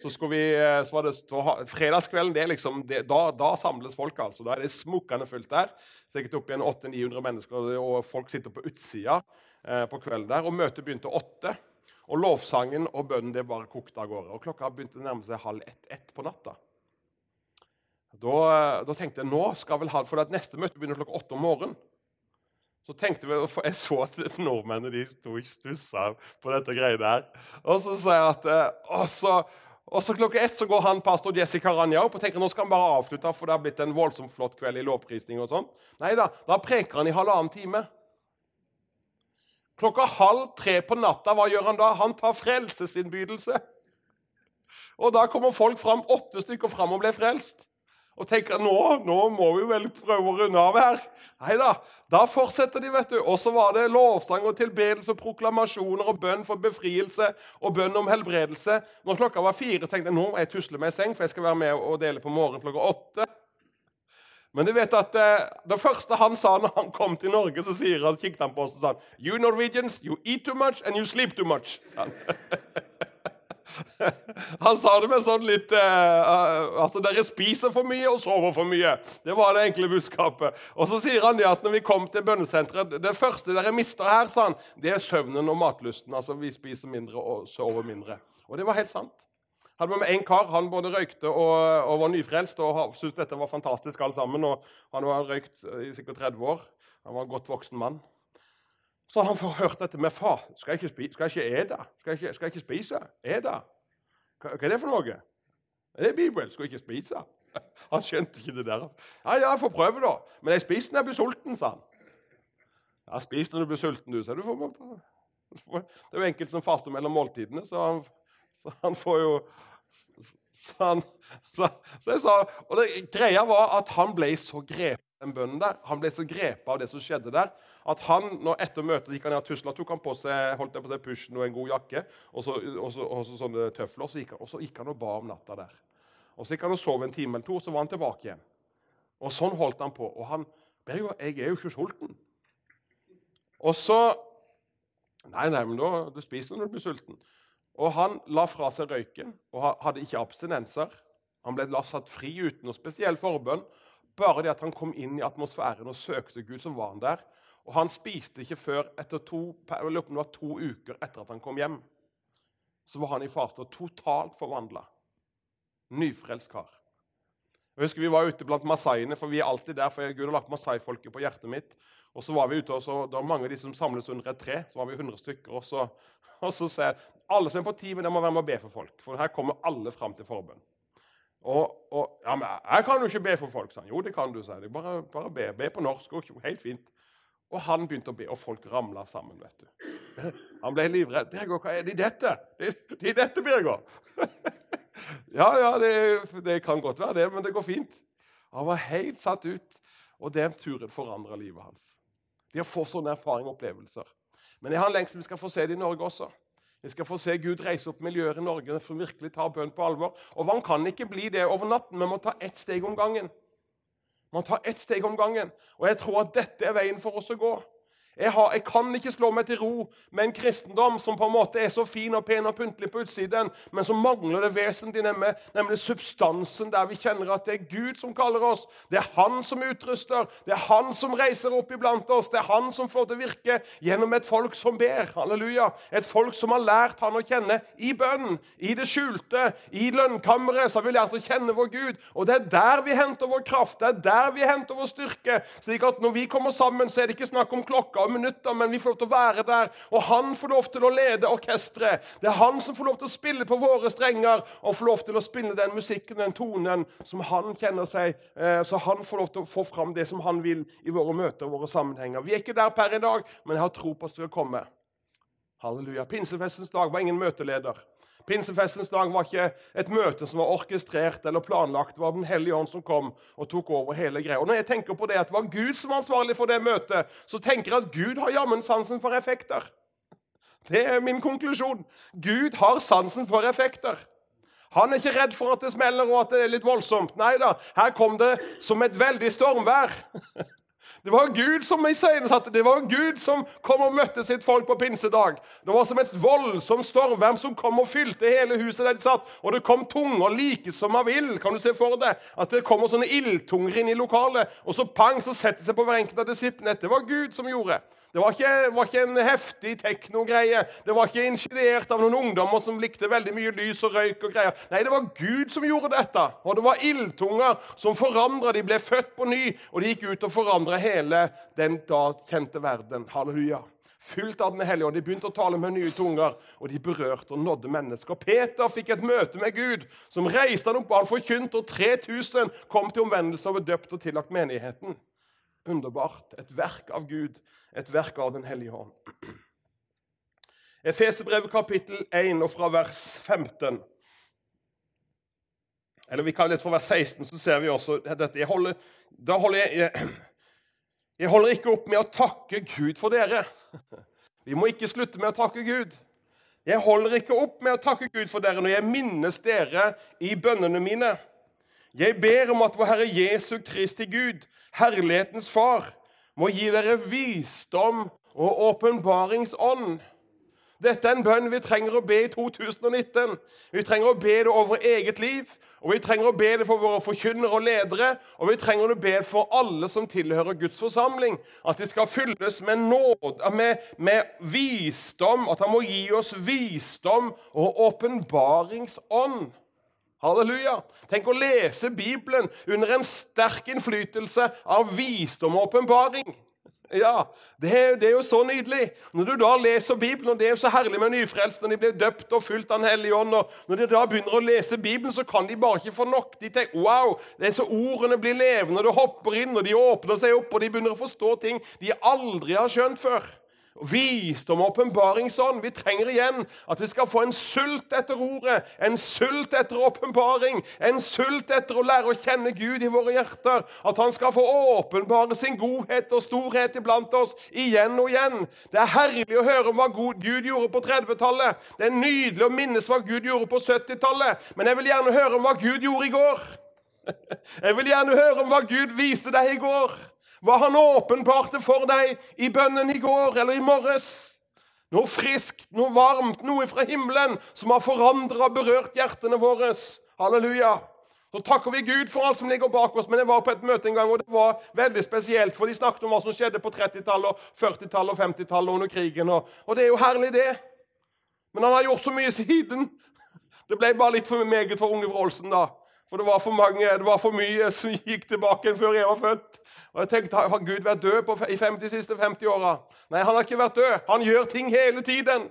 så, vi, eh, så var det Fredagskvelden det liksom, det, da, da, samles folk. altså. Da er det smukkende fullt der. Sikkert opp igjen 800-900 mennesker, og folk sitter på utsida eh, på kvelden der. og Møtet begynte åtte. Og lovsangen og bønnen det bare kokte av gårde. Og Klokka begynte å nærme seg halv ett, ett på natta. Da, eh, da, tenkte jeg nå skal vel ha, for neste møte begynner klokka åtte om morgenen. Så tenkte vi, for Jeg så at nordmennene de sto og stussa på dette greiene her. Og så sa jeg at og eh, så, og så klokka ett så går han pastor Jessica Ranja opp og tenker nå skal han bare avslutte, for det har blitt en voldsomt flott kveld i lovprisning. og sånn. Nei da, da preker han i halvannen time. Klokka halv tre på natta, hva gjør han da? Han tar frelsesinnbydelse. Og da kommer folk fram, åtte stykker fram og blir frelst og tenker nå, nå må vi vel prøve å runde av her. Nei da. Da fortsetter de, vet du. Og så var det lovsang og tilbedelse og proklamasjoner og bønn for befrielse og bønn om helbredelse. Når klokka var fire, tenkte jeg nå må jeg tusle meg i seng, for jeg skal være med og dele på morgenen klokka åtte. Men du vet at eh, det første han sa når han kom til Norge, så sier han, kikket han på oss og sa You Norwegians, you eat too much and you sleep too much. sa han. Han sa det med sånn litt uh, Altså, dere spiser for mye og sover for mye. Det var det enkle budskapet. Og så sier han det at når vi kom til bønnesenteret Det første dere mister her, sa han, det er søvnen og matlysten. Altså, vi spiser mindre og sover mindre. Og det var helt sant. Hadde med en kar, Han både røykte og, og var nyfrelst og syntes dette var fantastisk alt sammen. og Han var røykt i sikkert 30 år. Han var en godt voksen mann. Så han får hørt dette med far. Skal jeg ikke, spi skal jeg ikke ete? Skal skal jeg ikke spise? Ete? Hva, hva, er det for noe? Det er Bibelen. Skal jeg ikke spise? Han skjønte ikke det der. Ja, ja, jeg får prøve, da. Men jeg spiser når jeg blir sulten, sa han. Ja, spis når du blir sulten, du. sa du det er jo enkelt som faster mellom måltidene, så han, så han får jo så, han, så, så jeg sa, og det, Greia var at han ble så grepet den bønnen der. Han ble så grepet av det som skjedde der, at han, når etter møtet gikk han ned og tusla, tok han på seg holdt på seg pushen og en god jakke og så, og så, og så sånne tøfler, og så, gikk han, og så gikk han og ba om natta der. Og Så gikk han og sov en time eller to, og så var han tilbake igjen. Og Sånn holdt han på. Og han Berger, jeg er jo ikke sulten. Og så Nei, nei, men da, du spiser når du blir sulten. Og Han la fra seg røyken og hadde ikke abstinenser. Han ble satt fri uten noe spesiell forbønn. Bare det at han kom inn i atmosfæren og søkte Gud, så var han der. Og han spiste ikke før etter to, to uker etter at han kom hjem. Så var han i faste og totalt forvandla. Nyfrelst kar. Jeg husker Vi var ute blant masaiene, for vi er alltid der, for Gud har lagt masaifolket på hjertet mitt. Og så var vi ute, og så, Det var mange av de som samles under et tre. Så var vi 100 stykker. Og så, og så sier alle som er på teamet, må være med og be for folk. For her kommer alle fram til forbønn. Og, og, ja, men 'Jeg kan jo ikke be for folk', sa han. Jo, det kan du, sa jeg. Bare, bare be. Be på norsk. Og, helt fint. Og han begynte å be, og folk ramla sammen. vet du. Han ble livredd. 'Birger, hva er det i dette?' 'Det, det er dette, Birger.' ja, ja, det, det, kan godt være det, men det går fint. Han var helt satt ut, og den turen forandra livet hans. De å få sånne erfaringer og opplevelser. Men jeg har en lengst vi skal få se det i Norge også. Vi skal få se Gud reise opp miljøer i Norge som virkelig tar bønn på alvor. Og Man kan ikke bli det over natten, Vi må ta ett steg om gangen. Man tar ett steg om gangen. Og jeg tror at dette er veien for oss å gå. Jeg, har, jeg, kan ikke slå meg til ro med en kristendom som på en måte er så fin og pen og pyntelig på utsiden, men som mangler det vesentlige, nemlig, nemlig, substansen der vi kjenner at det er Gud som kaller oss. Det er Han som utruster, det er Han som reiser opp iblant oss, det er Han som får til å virke gjennom et folk som ber. Halleluja. Et folk som har lært Han å kjenne i bønn, i det skjulte, i lønnkammeret. Så har vi lært å kjenne vår Gud. Og det er der vi henter vår kraft, det er der vi henter vår styrke. slik at når vi kommer sammen, så er det ikke snakk om klokka minutter, men vi får lov til å være der. Og han får lov til å lede orkesteret. Det er han som får lov til å spille på våre strenger og får lov til å spille den musikken, den tonen, som han kjenner seg. Eh, så han får lov til å få fram det som han vil i våre møter og våre sammenhenger. Vi er ikke der per i dag, men jeg har tro på at det skal komme. Halleluja. Pinsefestens dag var ingen møteleder. Pinsefestens dag var ikke et møte som var orkestrert eller planlagt. Det var Den hellige ånd som kom og tok over hele greia. Og Når jeg tenker på det at det var Gud som var ansvarlig for det møtet, så tenker jeg at Gud har jammen sansen for effekter. Det er min konklusjon. Gud har sansen for effekter. Han er ikke redd for at det smeller og at det er litt voldsomt. Nei da, her kom det som et veldig stormvær. Det var Gud som iscenesatte det. var Gud som kom og møtte sitt folk på pinsedag. Det var som et voldsomt stormvern som kom og fylte hele huset der de satt. Og det kom tunger like som av ild. Kan du se for deg at det kommer sånne ildtunger inn i lokalet? Og så pang, så setter seg på hver enkelt av disiplene. Det var Gud som gjorde. Det var ikke, var ikke en heftig teknogreie. Det var ikke initiert av noen ungdommer som likte veldig mye lys og røyk. og greier. Nei, det var Gud som gjorde dette. Og det var ildtunger som forandra. De ble født på ny, og de gikk ut og forandra hele den da kjente verden. Halleluja. Fylt av Den hellige ånd. De begynte å tale med nye tunger, og de berørte og nådde mennesker. Peter fikk et møte med Gud, som reiste han opp, og han forkynte, og 3000 kom til omvendelse og ble døpt og tillagt menigheten. Underbart. Et verk av Gud, et verk av Den hellige ånd. Efeserbrevet kapittel 1 og fra vers 15. Eller vi kan lese fra vers 16, så ser vi også dette. Holder, da holder jeg, jeg, jeg holder ikke opp med å takke Gud for dere. Vi må ikke slutte med å takke Gud. Jeg holder ikke opp med å takke Gud for dere når jeg minnes dere i bønnene mine. Jeg ber om at vår Herre Jesu Kristi Gud, Herlighetens Far, må gi dere visdom og åpenbaringsånd, Dette er en bønn vi trenger å be i 2019. Vi trenger å be det over eget liv, og vi trenger å be det for våre forkynnere og ledere, og vi trenger å be det for alle som tilhører Guds forsamling. At de skal fylles med nåde, med, med visdom, at Han må gi oss visdom og åpenbaringsånd. Halleluja. Tenk å lese Bibelen under en sterk innflytelse av visdom og åpenbaring. Ja, det er, det er, jo så nydelig. Når du da leser Bibelen, og det er jo så herlig med nyfrelste når de blir døpt og fulgt av Den hellige ånd, og når de da begynner å lese Bibelen, så kan de bare ikke få nok. De tenker wow, det er så ordene blir levende, og det hopper inn, og de åpner seg opp, og de begynner å forstå ting de aldri har skjønt før visdom og åpenbaringsånd. Vi trenger igjen at vi skal få en sult etter ordet, en sult etter åpenbaring, en sult etter å lære å kjenne Gud i våre hjerter. At han skal få åpenbare sin godhet og storhet iblant oss igjen og igjen. Det er herlig å høre om hva Gud gjorde på 30-tallet. Det er nydelig å minnes hva Gud gjorde på 70-tallet. Men jeg vil gjerne høre om hva Gud gjorde i går. Jeg vil gjerne høre om hva Gud viste deg i går hva han åpenbarte for deg i bønnen i går eller i morges. Noe friskt, noe varmt, noe fra himmelen som har forandra og berørt hjertene våre. Halleluja. Så takker vi Gud for alt som ligger bak oss. Men jeg var på et møte en gang, og det var veldig spesielt. For de snakket om hva som skjedde på 30-tallet, 40-tallet og 50-tallet under krigen. Og, og, det er jo herlig, det. Men han har gjort så mye siden. Det ble bare litt for meget for unge Wroldsen, da. For det var for mange, det var for mye som gikk tilbake før jeg var født. Og jeg tenkte, Har Gud vært død på, i 50, siste 50 åra? Nei, han har ikke vært død. Han gjør ting hele tiden.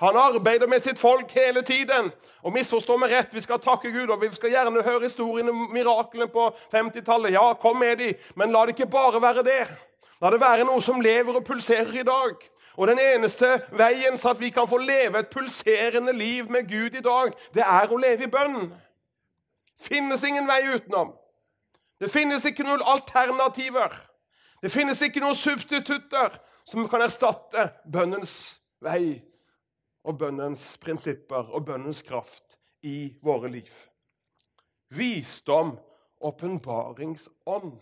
Han arbeider med sitt folk hele tiden. Og misforstå meg rett, vi skal takke Gud, og vi skal gjerne høre historiene om miraklene på 50-tallet. Ja, kom med de, men la det ikke bare være det. La det være noe som lever og pulserer i dag. Og den eneste veien for at vi kan få leve et pulserende liv med Gud i dag, det er å leve i bønn finnes ingen vei utenom. Det finnes ikke noen alternativer. Det finnes ikke noen substitutter som kan erstatte bønnens vei og bønnens prinsipper og bønnens kraft i våre liv. Visdom, åpenbaringsånd.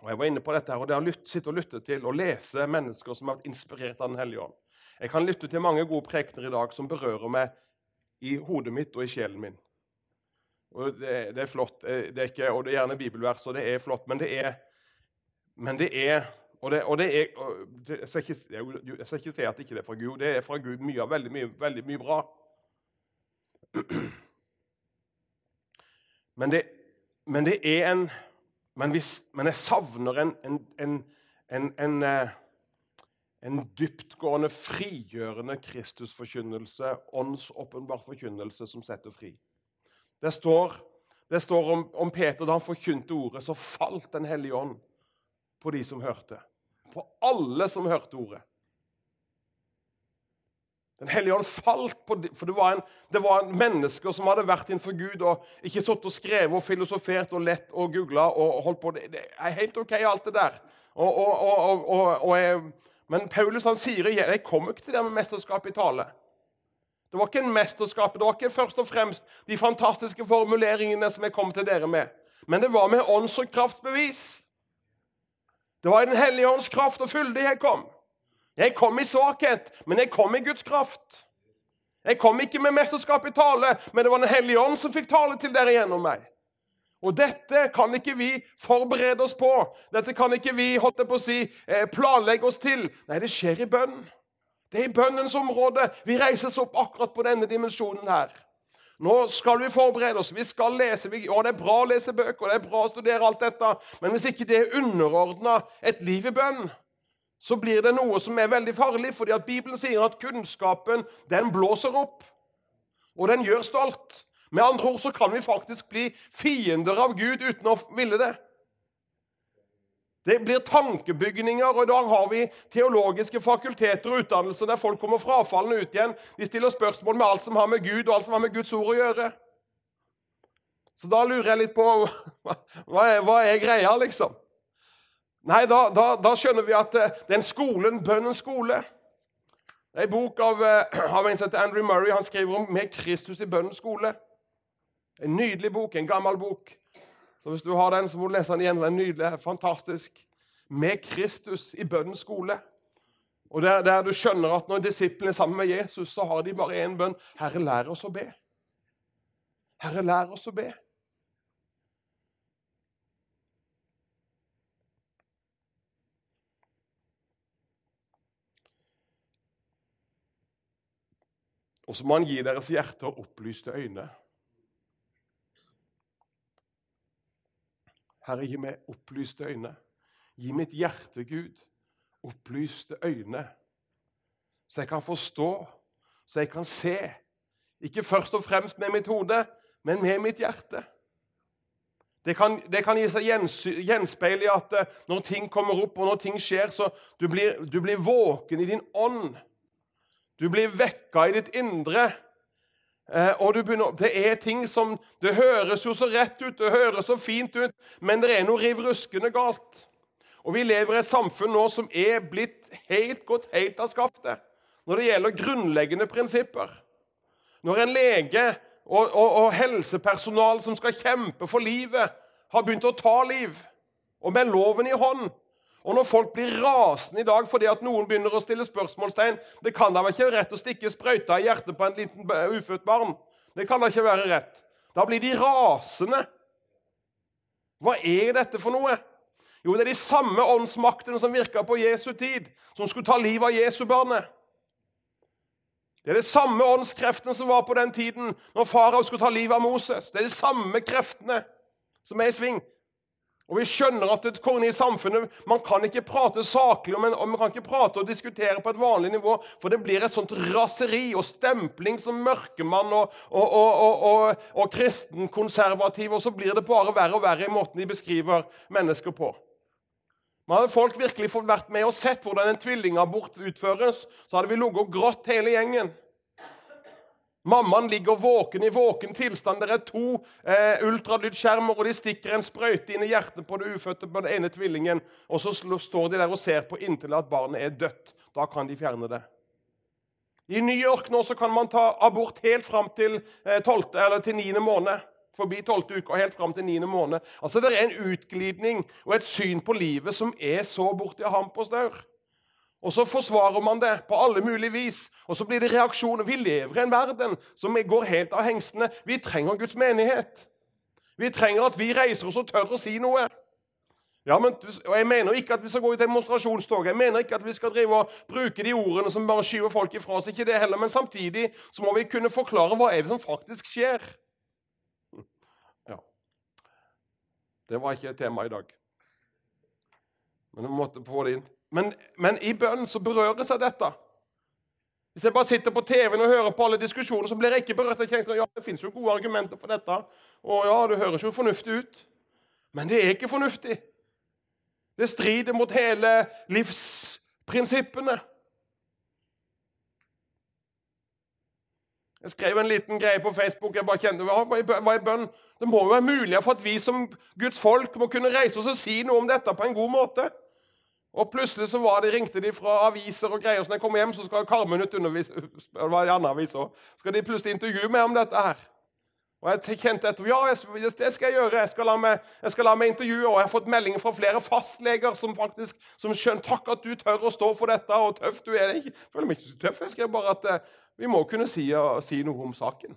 Og Jeg var inne på dette her, og det har sitte og lytte til og lese mennesker som har vært inspirert av Den hellige ånd. Jeg kan lytte til mange gode prekener i dag som berører meg i hodet mitt og i sjelen min. Og det, det er flott. Eh, det er ikke, og det er gjerne bibelvers, og det er flott, men det er Men det er og det, og det er, det, jeg, skal ikke, jeg, skal ikke, si at ikke det er fra Gud. Det er fra Gud mye, veldig mye, veldig mye bra. Men det, men det er en men, hvis, men jeg savner en, en, en, en, en en dyptgående, frigjørende Kristusforkynnelse, åndsåpenbart forkynnelse som setter fri. Det står, det står om, om, Peter da han forkynte ordet, så falt Den hellige ånd på de som hørte. På alle som hørte ordet. Den hellige ånd falt på de, For det var, en, det var en mennesker som hadde vært innenfor Gud og ikke sittet og skrevet og filosofert og lett og googla og holdt på. Det, det, er helt OK, alt det der. Og, og, og, og jeg men Paulus han sier jeg kommer ikke til det med mesterskap i tale. Det var ikke en mesterskap, det var ikke først og fremst de fantastiske formuleringene som jeg kom til dere med. Men det var med ånds- og kraftbevis. Det var i Den hellige ånds kraft og fylde jeg kom. Jeg kom i svakhet, men jeg kom i Guds kraft. Jeg kom ikke med mesterskap i tale, men det var Den hellige ånd som fikk tale til dere gjennom meg. Og dette kan ikke vi forberede oss på. Dette kan ikke vi holdt på å si, eh, planlegge oss til. Nei, det skjer i bønn. Det er i bønnens område. Vi reises opp akkurat på denne dimensjonen her. Nå skal vi forberede oss. Vi skal lese. Og det er bra å lese bøker, det er bra å studere alt dette. Men hvis ikke det er underordna et liv i bønn, så blir det noe som er veldig farlig. fordi at Bibelen sier at kunnskapen den blåser opp, og den gjør stolt. Med andre ord så kan vi faktisk bli fiender av Gud uten å ville det. Det blir tankebygninger, og i dag har vi teologiske fakulteter og utdannelser der folk kommer frafallende ut igjen. De stiller spørsmål med alt som har med Gud og alt som har med Guds ord å gjøre. Så da lurer jeg litt på hva er, hva er greia, liksom? Nei, da, da, da, skjønner vi at eh, den skolen, bønnens skole Det er en bok av, eh, av en som heter Andrew Murray. Han skriver om 'Med Kristus i bønnens skole'. En nydelig bok, en gammel bok. Så Hvis du har den, så må du lese den igjen. Den er nydelig, fantastisk. med Kristus i bønnens skole. Og der, der du skjønner at Når disiplene er sammen med Jesus, så har de bare én bønn. Herre, lær oss å be. Herre, lær oss å be. Og så må han gi deres hjerter opplyste øyne. Herre, gi meg opplyste øyne. Gi mitt hjerte, Gud, opplyste øyne, så jeg kan forstå, så jeg kan se. Ikke først og fremst med mitt hode, men med mitt hjerte. Det kan, det kan gi seg gjenspeil i at eh, når ting kommer opp, og når ting skjer, så du blir du blir våken i din ånd. Du blir vekka i ditt indre. Eh, du begynner, Det er ting som Det høres jo så rett ut, det høres så fint ut, men det er noe riv ruskende galt. Og Vi lever i et samfunn nå som er blitt helt gått helt av skaftet når det gjelder grunnleggende prinsipper. Når en lege og, og, og helsepersonal som skal kjempe for livet, har begynt å ta liv, og med loven i hånd, og når folk blir rasende i dag fordi at noen begynner å stille spørsmålstegn Det kan da ikke være rett å stikke sprøyta i hjertet på en liten ufødt barn? Det kan da ikke være rett. Da blir de rasende. Hva er dette for noe? Jo, det er de samme åndsmaktene som virka på Jesu tid, som skulle ta livet av Jesu barnet. Det er de samme åndskreftene som var på den tiden når farao skulle ta livet av Moses. Det er de samme kreftene som er i sving. Og Vi skjønner at et i samfunnet, man kan ikke prate saklig og man kan ikke prate og diskutere på et vanlig nivå, for det blir et sånt raseri og stempling som mørkemann og, og, og, og kristen konservativ, og så blir det bare verre og verre i måten de beskriver mennesker på. Men hadde folk virkelig fått vært med og sett hvordan en tvillingabort utføres, så hadde vi ligget og grått hele gjengen. Mammaen ligger våken i våken tilstand. Det er to eh, ultralydskjermer, og de stikker en sprøyte inn i hjertet på det ufødte på den ene tvillingen. Og så står de der og ser på inntil at barnet er dødt. Da kan de fjerne det. I New York nå så kan man ta abort helt fram til, eh, 12, eller til 9. måned. Forbi 12. uke og helt fram til 9. måned. Altså Det er en utglidning og et syn på livet som er så borti hamp og staur. Og så forsvarer man det på alle mulige vis. Og så blir det reaksjoner. Vi lever i en verden som går helt av hengstene. Vi trenger Guds menighet. Vi trenger at vi reiser oss og tør å si noe. Ja, men, og Jeg mener ikke at vi skal gå i demonstrasjonstog. Jeg mener ikke at vi skal drive og bruke de ordene som bare skyver folk ifra oss. ikke det heller, Men samtidig så må vi kunne forklare hva er det som faktisk skjer. Ja. Det var ikke et tema i dag. Men vi måtte få det inn. Men, men i bønnen så berøres av dette. Hvis jeg bare sitter på TV-en og hører på alle diskusjoner, så blir jeg ikke berørt. Jeg tenker, ja, Det fins jo gode argumenter for dette. Og ja, det høres jo fornuftig ut. Men det er ikke fornuftig. Det strider mot hele livsprinsippene. Jeg skrev en liten greie på Facebook. jeg bare kjente, hva er bønn? Det må jo være mulig for at vi som Guds folk må kunne reise oss og si noe om dette på en god måte. Og plutselig så var det, ringte de fra aviser og greier. Så når jeg kommer hjem, så skal Karmen ut undervise, det var en annen avis også, skal de plutselig intervjue meg om dette her. Og jeg kjente etter, ja, det skal jeg gjøre. Jeg skal la meg, jeg skal la meg intervjue. Og jeg har fått meldinger fra flere fastleger som faktisk, som skjønner takk at du tør å stå for dette, og tøff du er. Jeg føler meg ikke så tøff. Jeg skrev bare at eh, vi må kunne si, si, noe om saken.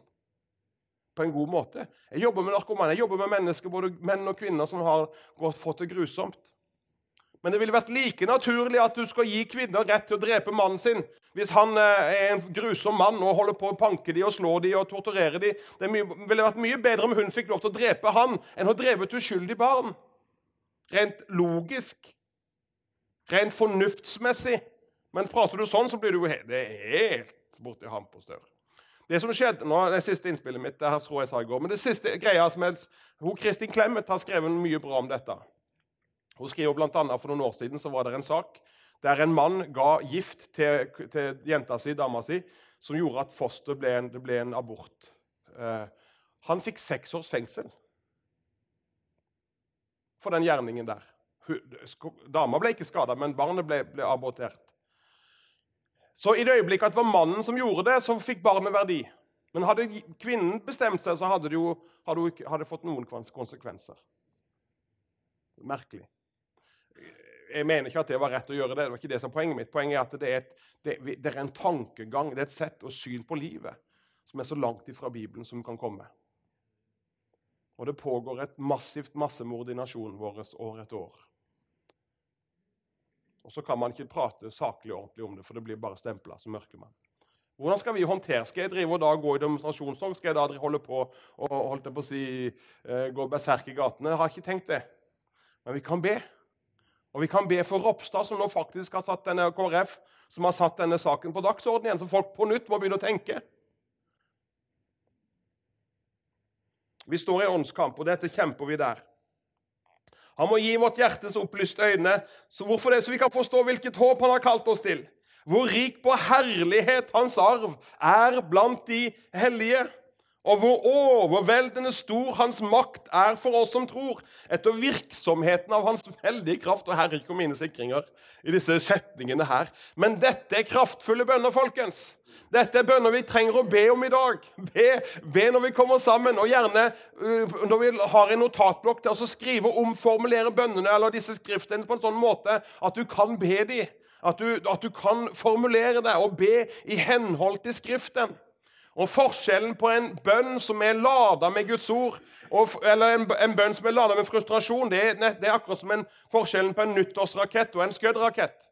På en god måte. Jeg jobber med narkomane. Jeg jobber med mennesker, både menn og kvinner, som har fått det grusomt. Men det ville vært like naturlig at du skal gi kvinner rett til å drepe mannen sin hvis han eh, er en grusom mann og holder på å panke dem og slå dem og torturere dem. Det ville vært mye bedre om hun fikk lov til å drepe han enn å drepe et uskyldig barn. Rent logisk. Rent fornuftsmessig. Men prater du sånn, så blir du jo helt, helt borti hamp og stør. Det som skjedde, nå, det siste innspillet mitt, det her tror jeg sa i går, men det siste greia som helst, hun Kristin Clemet har skrevet mye bra om dette. Hun skriver annet, For noen år siden så var det en sak der en mann ga gift til, til jenta si, dama si, som gjorde at fosteret ble, ble en abort. Eh, han fikk seks års fengsel for den gjerningen der. Dama ble ikke skada, men barnet ble, ble, abortert. Så i det øyeblikket at det var mannen som gjorde det, så fikk barnet verdi. Men hadde kvinnen bestemt seg, så hadde det jo hadde hadde fått noen konsekvenser. Merkelig jeg mener ikke at det var rett å gjøre det. det var ikke det som er Poenget mitt Poenget er at det er, et, det, det er en tankegang, det er et sett og syn på livet som er så langt ifra Bibelen som kan komme. Og det pågår et massivt massemord i nasjonen vår år etter år. Og så kan man ikke prate saklig og ordentlig om det, for det blir bare stempla som mørkemann. Hvordan skal vi håndtere Skal jeg drive og da gå i demonstrasjonstog? Skal jeg da holde på og holdt på å si, eh, gå berserk i gatene? Jeg har ikke tenkt det. Men vi kan be. Og vi kan be for Ropstad, som nå faktisk har satt denne KrF, som har satt denne saken på dagsordenen igjen, så folk på nytt må begynne å tenke. Vi står i åndskamp, og dette kjemper vi der. Han må gi vårt hjertes opplyste øyne, så hvorfor det? Så vi kan forstå hvilket håp han har kalt oss til. Hvor rik på herlighet hans arv er blant de hellige og hvor overveldende stor hans makt er for oss som tror, etter virksomheten av hans veldige kraft. Og her ikke mine sikringer i disse setningene her. Men dette er kraftfulle bønner, folkens. Dette er bønner vi trenger å be om i dag. Be, be når vi kommer sammen, og gjerne uh, når vi har en notatblokk til å skrive og omformulere bønnene eller disse skriftene på en sånn måte at du kan be dem. At du, at du kan formulere deg og be i henhold til Skriften. Og Forskjellen på en bønn som er lada med Guds ord, og, eller en, en, bønn som er lada med frustrasjon, det er, det er akkurat som en, forskjellen på en nyttårsrakett og en skuddrakett.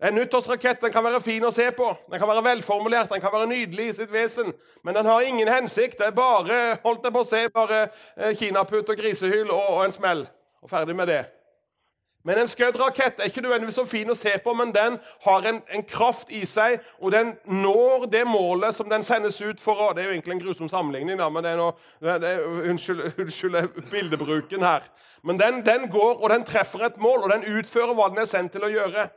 En nyttårsrakett den kan være fin å se på, den kan være velformulert, den kan være nydelig i sitt vesen, men den har ingen hensikt. Det er bare holdt jeg på å se, bare eh, kinaputt og grisehyl og, og en smell. Og ferdig med det. Men en skuddrakett er ikke nødvendigvis så fin å se på, men den har en, en, kraft i seg, og den når det målet som den sendes ut for å Det er jo egentlig en grusom sammenligning, da, men det er noe, det er, unnskyld, unnskyld, bildebruken her. Men den, den, går, og den treffer et mål, og den utfører hva den er sendt til å gjøre.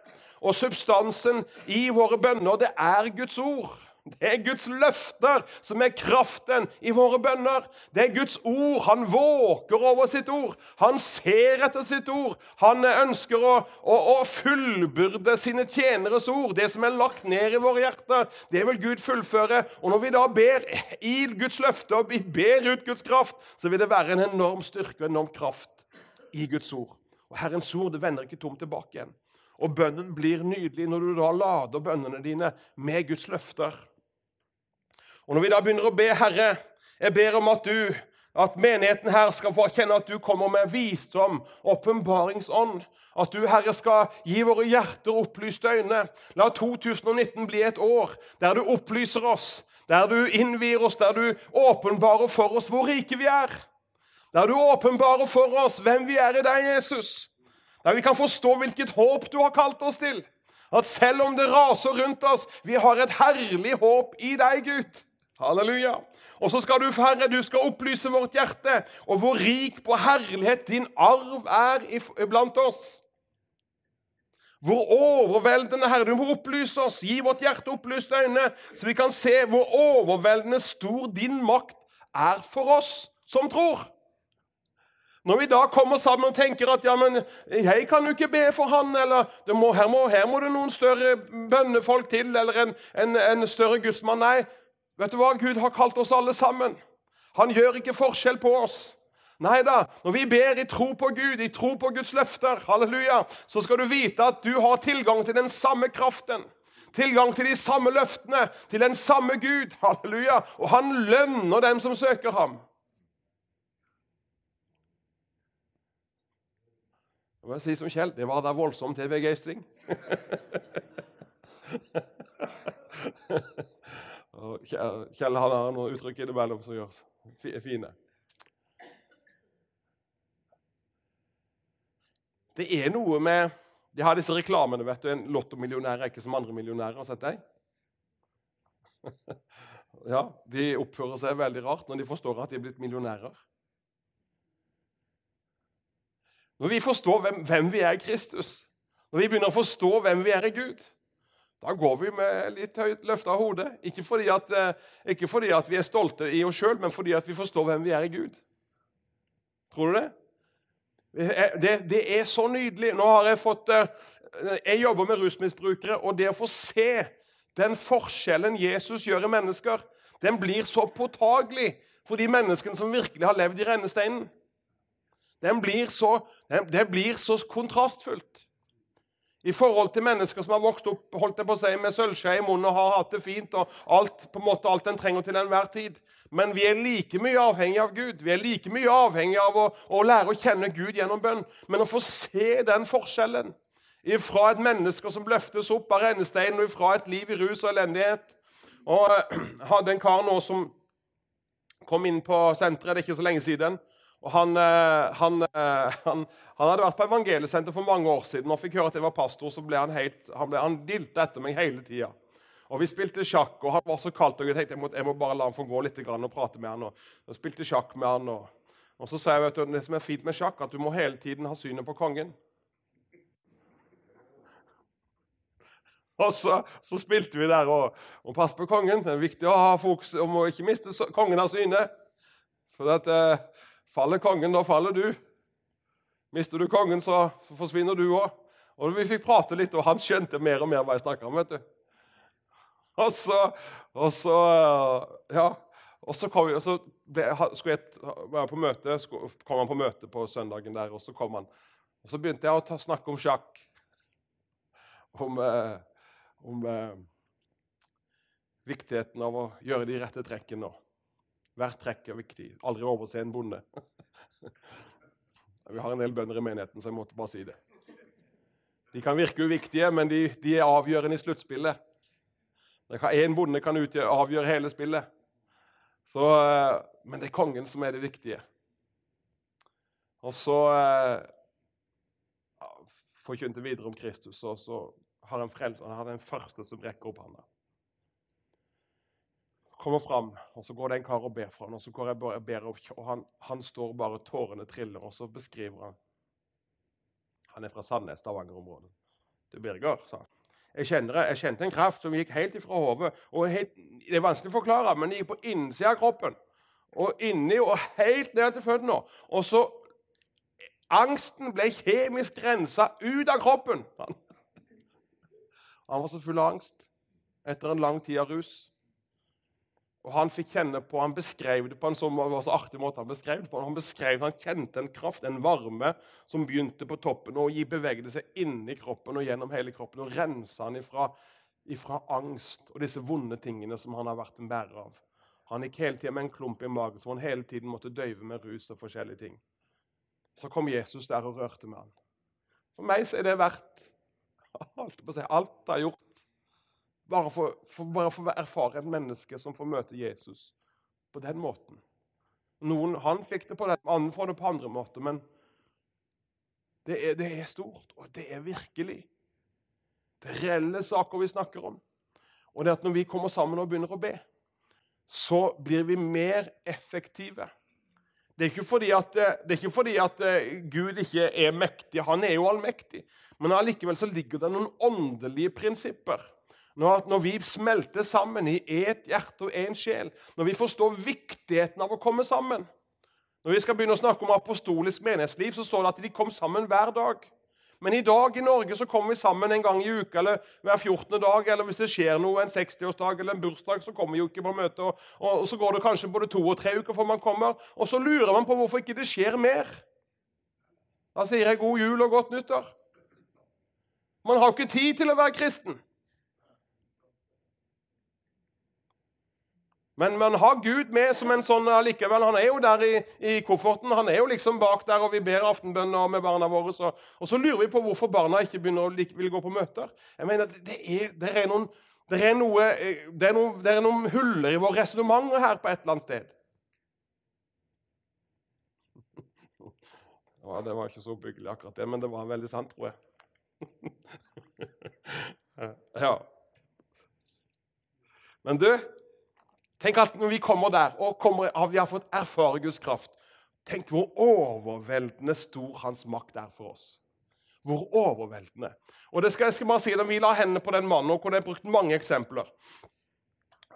Og substansen i våre bønner, det er Guds ord. Det er Guds løfter som er kraften i våre bønner. Det er Guds ord. Han våker over sitt ord. Han ser etter sitt ord. Han ønsker å, å, å fullbyrde sine tjeneres ord. Det som er lagt ned i våre hjerter, det vil Gud fullføre. Og når vi da ber i Guds løfte og vi ber ut Guds kraft, så vil det være en enorm styrke og enorm kraft i Guds ord. Og Herrens ord det vender ikke tomt tilbake igjen. Og bønnen blir nydelig når du da lader bønnene dine med Guds løfter. Og Når vi da begynner å be, Herre, jeg ber om at du, at menigheten her skal få kjenne at du kommer med visdom, åpenbaringsånd. At du, Herre, skal gi våre hjerter opplyste øyne. La 2019 bli et år der du opplyser oss, der du innvier oss, der du åpenbarer for oss hvor rike vi er. Der du åpenbarer for oss hvem vi er i deg, Jesus. Der vi kan forstå hvilket håp du har kalt oss til. At selv om det raser rundt oss, vi har et herlig håp i deg, Gud. Halleluja. Og så skal du, Herre, du skal opplyse vårt hjerte, og hvor rik på herlighet din arv er blant oss. Hvor overveldende, Herre, du må opplyse oss, gi vårt hjerte opplyste øyne, så vi kan se hvor overveldende stor din makt er for oss som tror. Når vi da kommer sammen og tenker at ja, men jeg kan jo ikke be for han, eller her, må, her, må, det noen større bønnefolk til, eller en, en, en større gudsmann Nei, Vet du hva? Gud har kalt oss alle sammen. Han gjør ikke forskjell på oss. Nei da, når vi ber i tro på Gud, i tro på Guds løfter, halleluja, så skal du vite at du har tilgang til den samme kraften. Tilgang til de samme løftene, til den samme Gud. Halleluja. Og han lønner dem som søker ham. Jeg må si som Kjell det var da voldsomt til begeistring. Og Kjell han har noen uttrykk innimellom som gjør fine. Det er noe med De har disse reklamene. vet du, En lottomillionær er ikke som andre millionærer. Har sett deg? ja, De oppfører seg veldig rart når de forstår at de er blitt millionærer. Når vi forstår hvem, hvem vi er i Kristus, når vi begynner å forstå hvem vi er i Gud, da går vi med litt høyt løfta hode. Ikke fordi, at, eh, ikke fordi at vi er stolte i oss sjøl, men fordi at vi forstår hvem vi er i Gud. Tror du det? Det, det er så nydelig. Nå har Jeg fått, eh, jeg jobber med rusmisbrukere, og det å få se den forskjellen Jesus gjør i mennesker, den blir så påtagelig for de menneskene som virkelig har levd i rennesteinen. den blir så, den, det blir så kontrastfullt. I forhold til mennesker som har vokst opp holdt jeg på si, med sølvskje i munnen og har hatt det fint og alt på en måte alt en trenger til enhver tid. Men vi er like mye avhengig av Gud. Vi er like mye avhengig av å, å lære å kjenne Gud gjennom bønn. Men å få se den forskjellen fra et menneske som løftes opp av rennesteinen, og fra et liv i rus og elendighet og Jeg hadde en kar nå som kom inn på senteret det er ikke så lenge siden. Og han, eh, han, eh, han, han, hadde vært på evangeliesenter for mange år siden og fikk høre at jeg var pastor. så ble Han helt, han, ble, han dilte etter meg hele tida. Og Vi spilte sjakk, og han var så kaldt. og Jeg tenkte jeg må, jeg må bare la han få gå litt og prate med han. Og, og spilte sjakk med han. Og, og så sa jeg vet du, det som er fint med sjakk, at du må hele tiden ha synet på kongen. Og så, så spilte vi der og, og passet på kongen. Det er viktig å ha fokus om å ikke miste kongen av syne. For eh, faller kongen, da faller du. Mister du kongen, så, forsvinner du òg. Og vi fikk prate litt, og han skjønte mer og mer hva jeg snakka om. vet du. Og så, og så Ja. Og så kom, og så ble, skulle jeg være på møte, kom han på møte på søndagen der, og så kom han. Og så begynte jeg å ta, snakke om sjakk. Om, eh, om eh, viktigheten av å gjøre de rette trekkene. Hvert trekk er viktig. Aldri overse en bonde. Vi har en del bønder i menigheten, så jeg måtte bare si det. De kan virke uviktige, men de, de er avgjørende i sluttspillet. Én bonde kan utgjøre, avgjøre hele spillet. Så, eh, men det er kongen som er det viktige. Og så eh, forkynte videre om Kristus, og så har han frelst, Han er den første som rekker opp hånda kommer fram, og så går det en kar og ber for ham. Og så går jeg og ber og han, han, står bare, tårene triller, og så beskriver han Han er fra Sandnes, Stavanger-området. Du, Birger, sa han. Jeg, kjenner, jeg kjente en kraft som gikk helt ifra hodet. Det er vanskelig å forklare, men det gikk på innsida av kroppen. Og inni og helt ned til føttene. Og så Angsten ble kjemisk rensa ut av kroppen. Han, han var så full av angst etter en lang tid av rus. Og Han fikk kjenne på, han beskrev det på en sånn så artig måte. Han beskrev det på, han beskrev han kjente en kraft, en varme, som begynte på toppen og bevegde seg inni kroppen og gjennom hele kroppen. Og rensa han ifra, ifra, angst og disse vonde tingene som han har vært en bærer av. Han gikk hele tida med en klump i magen som han hele tiden måtte døyve med rus og forskjellige ting. Så kom Jesus der og rørte med han. For meg så er det verdt alt, alt jeg har gjort bare for, for, bare for å erfare et menneske som får møte Jesus på den måten. Noen, Han fikk det på den, andre får det på andre måter, men det er, det er stort, og det er virkelig. Det er reelle saker vi snakker om. Og det at når vi kommer sammen og begynner å be, så blir vi mer effektive. Det er at, det er ikke fordi at eh, Gud ikke er mektig. Han er jo allmektig. Men allikevel så ligger det noen åndelige prinsipper når, når vi smelter sammen i ett hjerte og én sjel, når vi forstår viktigheten av å komme sammen Når vi skal begynne å snakke om apostolisk menighetsliv, så står det at de kom sammen hver dag. Men i dag i Norge så kommer vi sammen en gang i uka eller hver 14. dag. Eller hvis det skjer noe, en 60-årsdag eller en bursdag, så kommer vi jo ikke på møte. Og, og, så går det kanskje både to og tre uker før man kommer. Og så lurer man på hvorfor ikke det skjer mer. Da sier jeg god jul og godt nyttår. Man har jo ikke tid til å være kristen. Men man har Gud med som en sånn allikevel. Han er jo der i, i, kofferten. Han er jo liksom bak der, og vi ber aftenbønner med barna våre. Så, og så lurer vi på hvorfor barna ikke begynner å vil gå på møter. Jeg mener, Det er, det er, noen, det er, noe, det er, noen, det er noen huller i våre resonnementer her på et eller annet sted. Ja, Det var ikke så byggelig, akkurat det, men det var veldig sant, tror jeg. ja. Men du Tenk at når vi kommer der og kommer, vi har fått erfare Guds kraft Tenk hvor overveldende stor hans makt er for oss. Hvor overveldende. Og det skal jeg skal bare si, Vi la hendene på den mannen, og hvor det er brukt mange eksempler.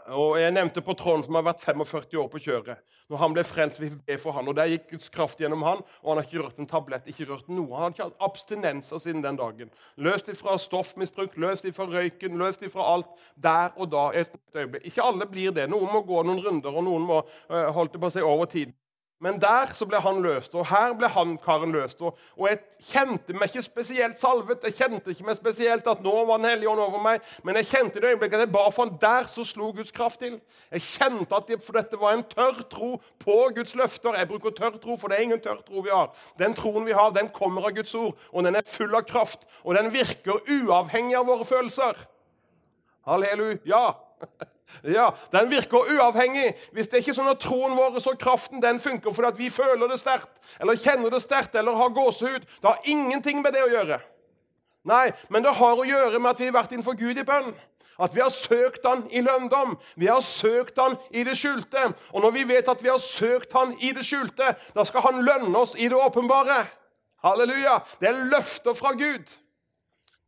Og Jeg nevnte på Trond, som har vært 45 år på kjøret. Når han ble frelst, vi be for han, og Der gikk Guds kraft gjennom han, og han har ikke rørt en tablett. ikke rørt noe. Han har ikke hatt abstinenser siden den dagen. Løst ifra stoffmisbruk, løst ifra røyken, løst ifra alt. Der og da. et øyeblikk. Ikke alle blir det. Noen må gå noen runder, og noen må uh, holde på seg over tid. Men der så ble han løst, og her ble han karen løst. Og, og jeg kjente meg ikke spesielt salvet. Jeg kjente ikke meg spesielt at nå var Den hellige ånd over meg. Men jeg kjente i det øyeblikket at jeg ba for han der så slo Guds kraft til. Jeg kjente at det, for dette var en tørr tro på Guds løfter. Jeg bruker tørr tro, for det er ingen tørr tro vi har. Den troen vi har, den kommer av Guds ord, og den er full av kraft. Og den virker uavhengig av våre følelser. Halleluja. Ja, Den virker uavhengig. Hvis det er ikke sånn at troen vår og kraften den funker fordi vi føler det sterkt, eller kjenner det sterkt eller har gåsehud, det har ingenting med det å gjøre. Nei, men det har å gjøre med at vi har vært innenfor Gud i bønn. At vi har søkt Han i lønndom. Vi har søkt Han i det skjulte. Og når vi vet at vi har søkt Han i det skjulte, da skal Han lønne oss i det åpenbare. Halleluja! Det er løfter fra Gud.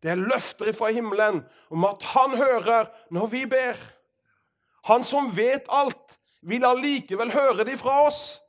Det er løfter fra himmelen om at Han hører når vi ber. Han som vet alt, vil allikevel høre det fra oss.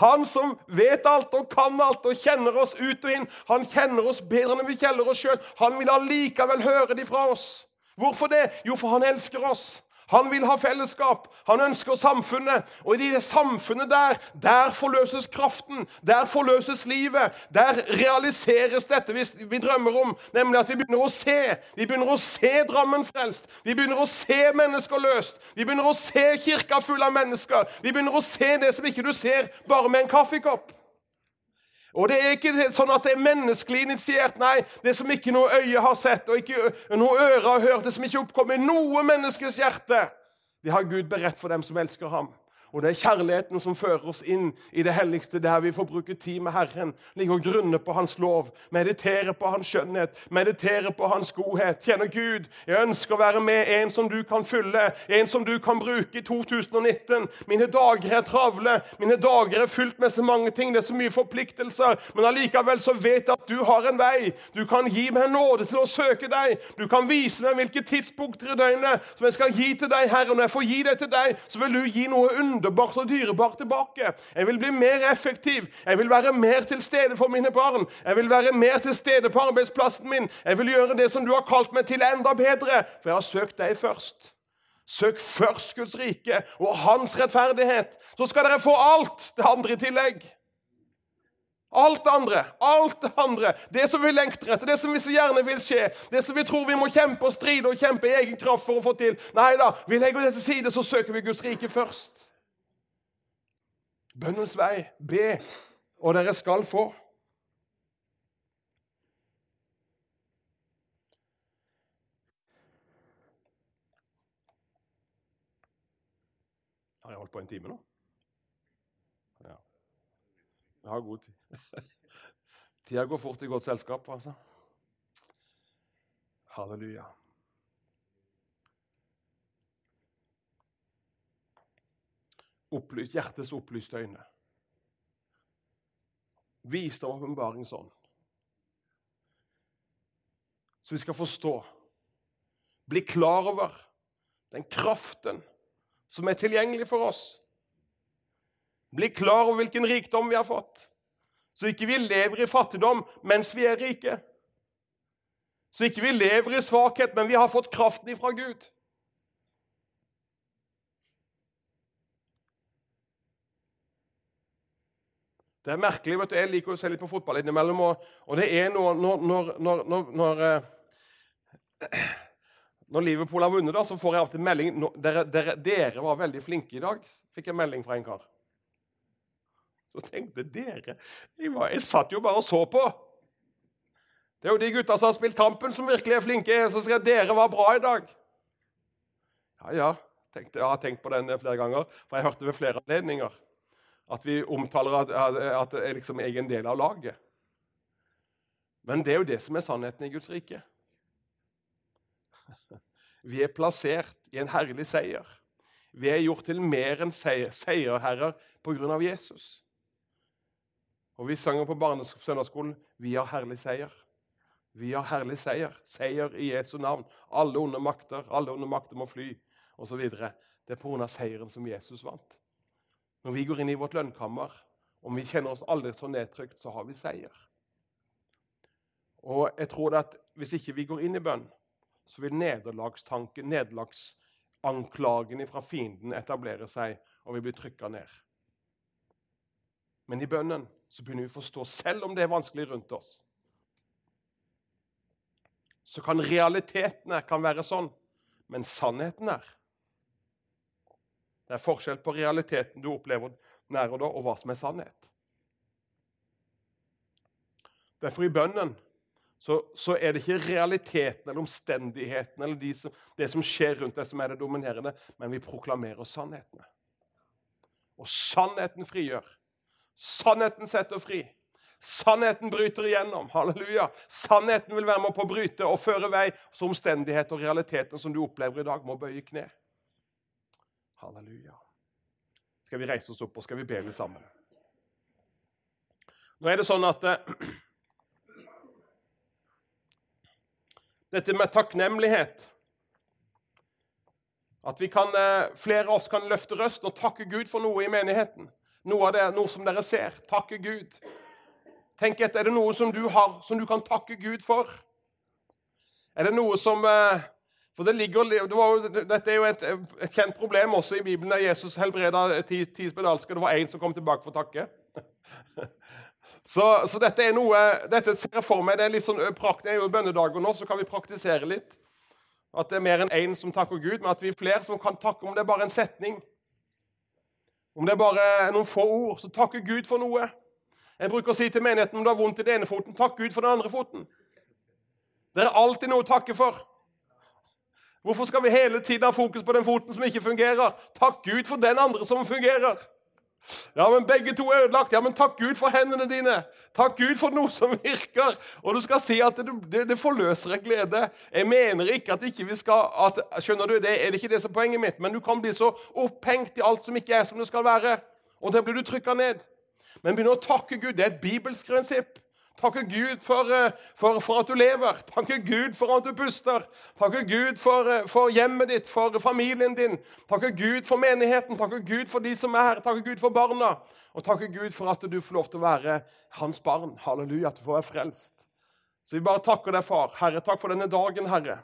Han som vet alt og kan alt og kjenner oss ut og inn, han kjenner oss bedre enn vi kjenner oss sjøl. Han vil allikevel høre de fra oss. Hvorfor det? Jo, for han elsker oss. Han vil ha fellesskap. Han ønsker samfunnet. Og i det samfunnet der, der forløses kraften. Der forløses livet. Der realiseres dette vi drømmer om, nemlig at vi begynner å se. Vi begynner å se Drammen frelst. Vi begynner å se mennesker løst. Vi begynner å se kirka full av mennesker. Vi begynner å se det som ikke du ser bare med en kaffekopp. Og det er ikke sånn at det er menneskelig initiert. Nei, det som ikke noe øye har sett, og ikke noe øre har hørt, det som ikke oppkommer i noe menneskes hjerte, det har Gud beredt for dem som elsker ham. Og det er kjærligheten som fører oss inn i det helligste, der vi får bruke tid med Herren, ligge og grunne på Hans lov, meditere på Hans skjønnhet, meditere på Hans godhet. Kjenne Gud. Jeg ønsker å være med en som du kan fylle, en som du kan bruke i 2019. Mine dager er travle, mine dager er fylt med så mange ting, det er så mye forpliktelser, men allikevel så vet jeg at du har en vei. Du kan gi meg nåde til å søke deg. Du kan vise meg hvilke tidspunkter i døgnet som jeg skal gi til deg, Herre. Når jeg får gi det til deg, så vil du gi noe under underbart og dyrebart tilbake. Jeg vil bli mer effektiv. Jeg vil være mer til stede for mine barn. Jeg vil være mer til stede på arbeidsplassen min. Jeg vil gjøre det som du har kalt meg til, enda bedre, for jeg har søkt deg først. Søk først Guds rike og hans rettferdighet, så skal dere få alt det andre i tillegg. Alt det andre, alt det andre, det som vi lengter etter, det som vi så gjerne vil skje, det som vi tror vi må kjempe og stride og kjempe i egen kraft for å få til. Nei da, vi legger det til side, så søker vi Guds rike først. Bønnens vei. Be, og dere skal få. Har jeg holdt på en time nå? Ja. Jeg har god tid. Tida går fort i godt selskap, altså. Halleluja. Opplyst, hjertets opplyste øyne. Visdom og åpenbaringsånd. Så vi skal forstå, bli klar over den kraften som er tilgjengelig for oss. Bli klar over hvilken rikdom vi har fått, så ikke vi lever i fattigdom mens vi er rike. Så ikke vi lever i svakhet, men vi har fått kraften ifra Gud. Det er merkelig. vet du, Jeg liker å se litt på fotball innimellom. Og, og det er noe når, når, når, når, eh, når Liverpool har vunnet, da, så får jeg av til melding dere, dere, dere, var veldig flinke i dag, fikk jeg melding fra en kar. Så tenkte dere jeg, var, jeg satt jo bare og så på. Det er jo de gutta som har spilt Tampen, som virkelig er flinke. Så jeg dere var bra i dag. Ja, ja. Tenkte, jeg har tenkt på den flere ganger, for jeg hørte ved flere anledninger. At vi omtaler at, at jeg liksom er en del av laget. Men det er jo det som er sannheten i Guds rike. Vi er plassert i en herlig seier. Vi er gjort til mer enn seier, seierherrer pga. Jesus. Og vi sanger på barnesøndagsskolen 'Vi har herlig seier'. Vi har herlig seier. Seier i Jesu navn. Alle onde makter, alle onde makter må fly, osv. Det er pga. seieren som Jesus vant. Når vi går inn i vårt lønnkammer, om vi kjenner oss aldri så nedtrykt, så har vi seier. Og jeg tror at Hvis ikke vi går inn i bønn, så vil nederlagstanken, nederlagsanklagen fra fienden etablere seg, og vi blir trykka ned. Men i bønnen så begynner vi å forstå, selv om det er vanskelig rundt oss, så kan realitetene kan være sånn, men sannheten er Det er forskjell på realiteten du opplever nær og da, og hva som er sannhet. Derfor i bønnen så, så, er det ikke realiteten eller omstendighetene eller de som, det som skjer rundt deg, som er det dominerende, men vi proklamerer sannhetene. Og sannheten frigjør. Sannheten setter fri. Sannheten bryter igjennom. Halleluja. Sannheten vil være med på å bryte og føre vei. Så omstendigheter og realiteten som du opplever i dag, må bøye kne. Halleluja. Skal vi reise oss opp og skal vi be sammen? Nå er det sånn at eh, dette med takknemlighet. At vi kan, eh, flere av oss kan løfte røsten og takke Gud for noe i menigheten. Noe, av det, noe som dere ser. Takke Gud. Tenk etter, Er det noe som du har, som du kan takke Gud for? Er det noe som eh, For det ligger, det var, Dette er jo et, et, kjent problem også i Bibelen, der Jesus helbreda ti, ti spedalske. Det var én som kom tilbake for å takke. Så, så, dette er noe dette ser jeg for meg, det er litt sånn prakt, det er jo bønnedager nå, så kan vi praktisere litt. At det er mer enn én som takker Gud, men at vi er flere som kan takke om det er bare en setning. Om det er bare noen få ord, så takker Gud for noe. Jeg bruker å si til menigheten om du har vondt i den ene foten, takk Gud for den andre foten. Det er alltid noe å takke for. Hvorfor skal vi hele tiden ha fokus på den foten som ikke fungerer? Takk Gud for den andre som fungerer. Ja, men begge to er ødelagt. Ja, men takk Gud for hendene dine. Takk Gud for noe som virker. Og du skal si at det, det, det forløser en glede. Jeg mener ikke at ikke vi skal at, Skjønner du, det er det ikke det som er poenget mitt, men du kan bli så opphengt i alt som ikke er som det skal være. Og der blir du trykka ned. Men begynn å takke Gud. Det er et bibelsk prinsipp. Takke Gud for, eh, for, for, at du lever. Takke Gud for at du puster. Takke Gud for, eh, for, hjemmet ditt, for familien din. Takke Gud for menigheten. Takke Gud for de som er her. Takke Gud for barna. Og takke Gud for at du får lov til å være hans barn. Halleluja, at du får være frelst. Så vi bare takker deg, far. Herre, takk for denne dagen, Herre.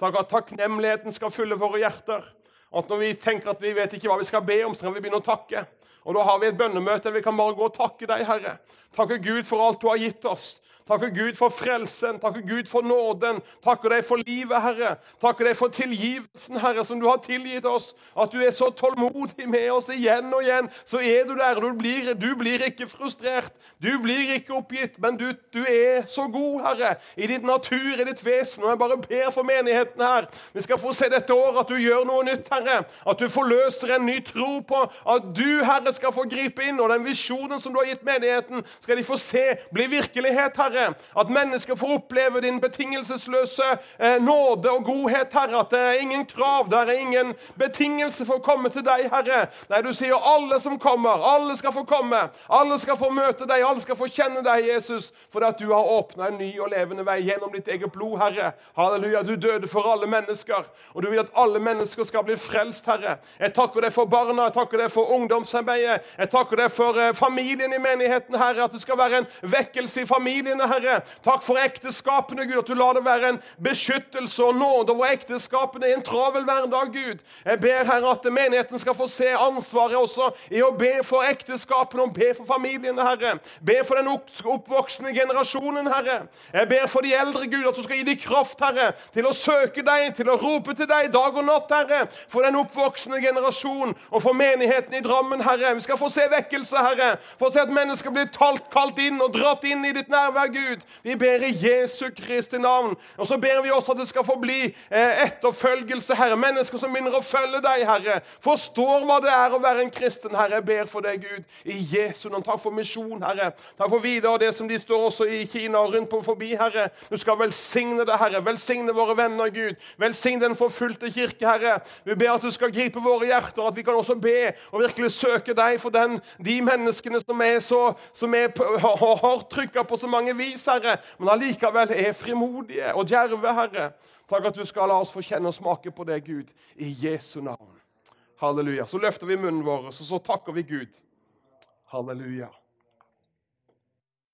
Takk at takknemligheten skal fylle våre hjerter. At når vi tenker at vi vet ikke hva vi skal be om, så kan vi begynne å takke. Og da har vi et bønnemøte. Vi kan bare gå og takke deg, Herre. Takke Gud for alt du har gitt oss. Takke Gud for frelsen, Takker Gud for nåden. Takker deg for livet, Herre. Takker deg for tilgivelsen, Herre, som du har tilgitt oss. At du er så tålmodig med oss igjen og igjen. Så er du der. Du blir, du blir ikke frustrert. Du blir ikke oppgitt, men du, du, er så god, Herre, i ditt natur, i ditt vesen. Og jeg bare ber for menigheten her. Vi skal få se dette året at du gjør noe nytt, Herre. At du forløser en ny tro på at du, Herre, skal få gripe inn. Og den visjonen som du har gitt menigheten, skal de få se bli virkelighet, Herre. Herre. At mennesker får oppleve din betingelsesløse eh, nåde og godhet, Herre. At det er ingen krav, det er ingen betingelse for å komme til deg, Herre. Nei, du sier alle som kommer, alle skal få komme. Alle skal få møte deg, alle skal få kjenne deg, Jesus. For at du har åpna en ny og levende vei gjennom ditt eget blod, Herre. Halleluja. Du døde for alle mennesker, og du vil at alle mennesker skal bli frelst, Herre. Jeg takker deg for barna, jeg takker deg for ungdomsarbeidet. Jeg takker deg for eh, familien i menigheten, Herre. At det skal være en vekkelse i familiene, Herre. Takk for ekteskapene, Gud, at du lar det være en beskyttelse og nåde over ekteskapene i en travel hverdag, Gud. Jeg ber, Herre, at menigheten skal få se ansvaret også i å be for ekteskapene og be for familiene, Herre. Be for den oppvoksende generasjonen, Herre. Jeg ber for de eldre, Gud, at du skal gi dem kraft, Herre, til å søke deg, til å rope til deg dag og natt, Herre. For den oppvoksende generasjon og for menigheten i Drammen, Herre. Vi skal få se vekkelse, Herre. Få se at mennesker blir talt, kalt inn og dratt inn i ditt nærvær, Gud. Vi ber i Jesu Kristi navn. Og så ber vi også at det skal få bli eh, etterfølgelse, Herre. Mennesker som begynner å følge deg, Herre. Forstår hva det er å være en kristen, Herre. Jeg ber for deg, Gud, i Jesu navn. Takk for misjon, Herre. Takk for videre det som de står også i Kina og rundt på forbi, Herre. Du skal velsigne det, Herre. Velsigne våre venner, Gud. Velsigne den forfulgte kirke, Herre. Vi ber at du skal gripe våre hjerter, at vi kan også be og virkelig søke deg for den, de menneskene som er så, som er, har, har trykka på så mange vis, Herre, men allikevel er frimodige og djerve, Herre. Takk at du skal la oss få kjenne og smake på det, Gud, i Jesu navn. Halleluja. Så løfter vi munnen vår, og så takker vi Gud. Halleluja.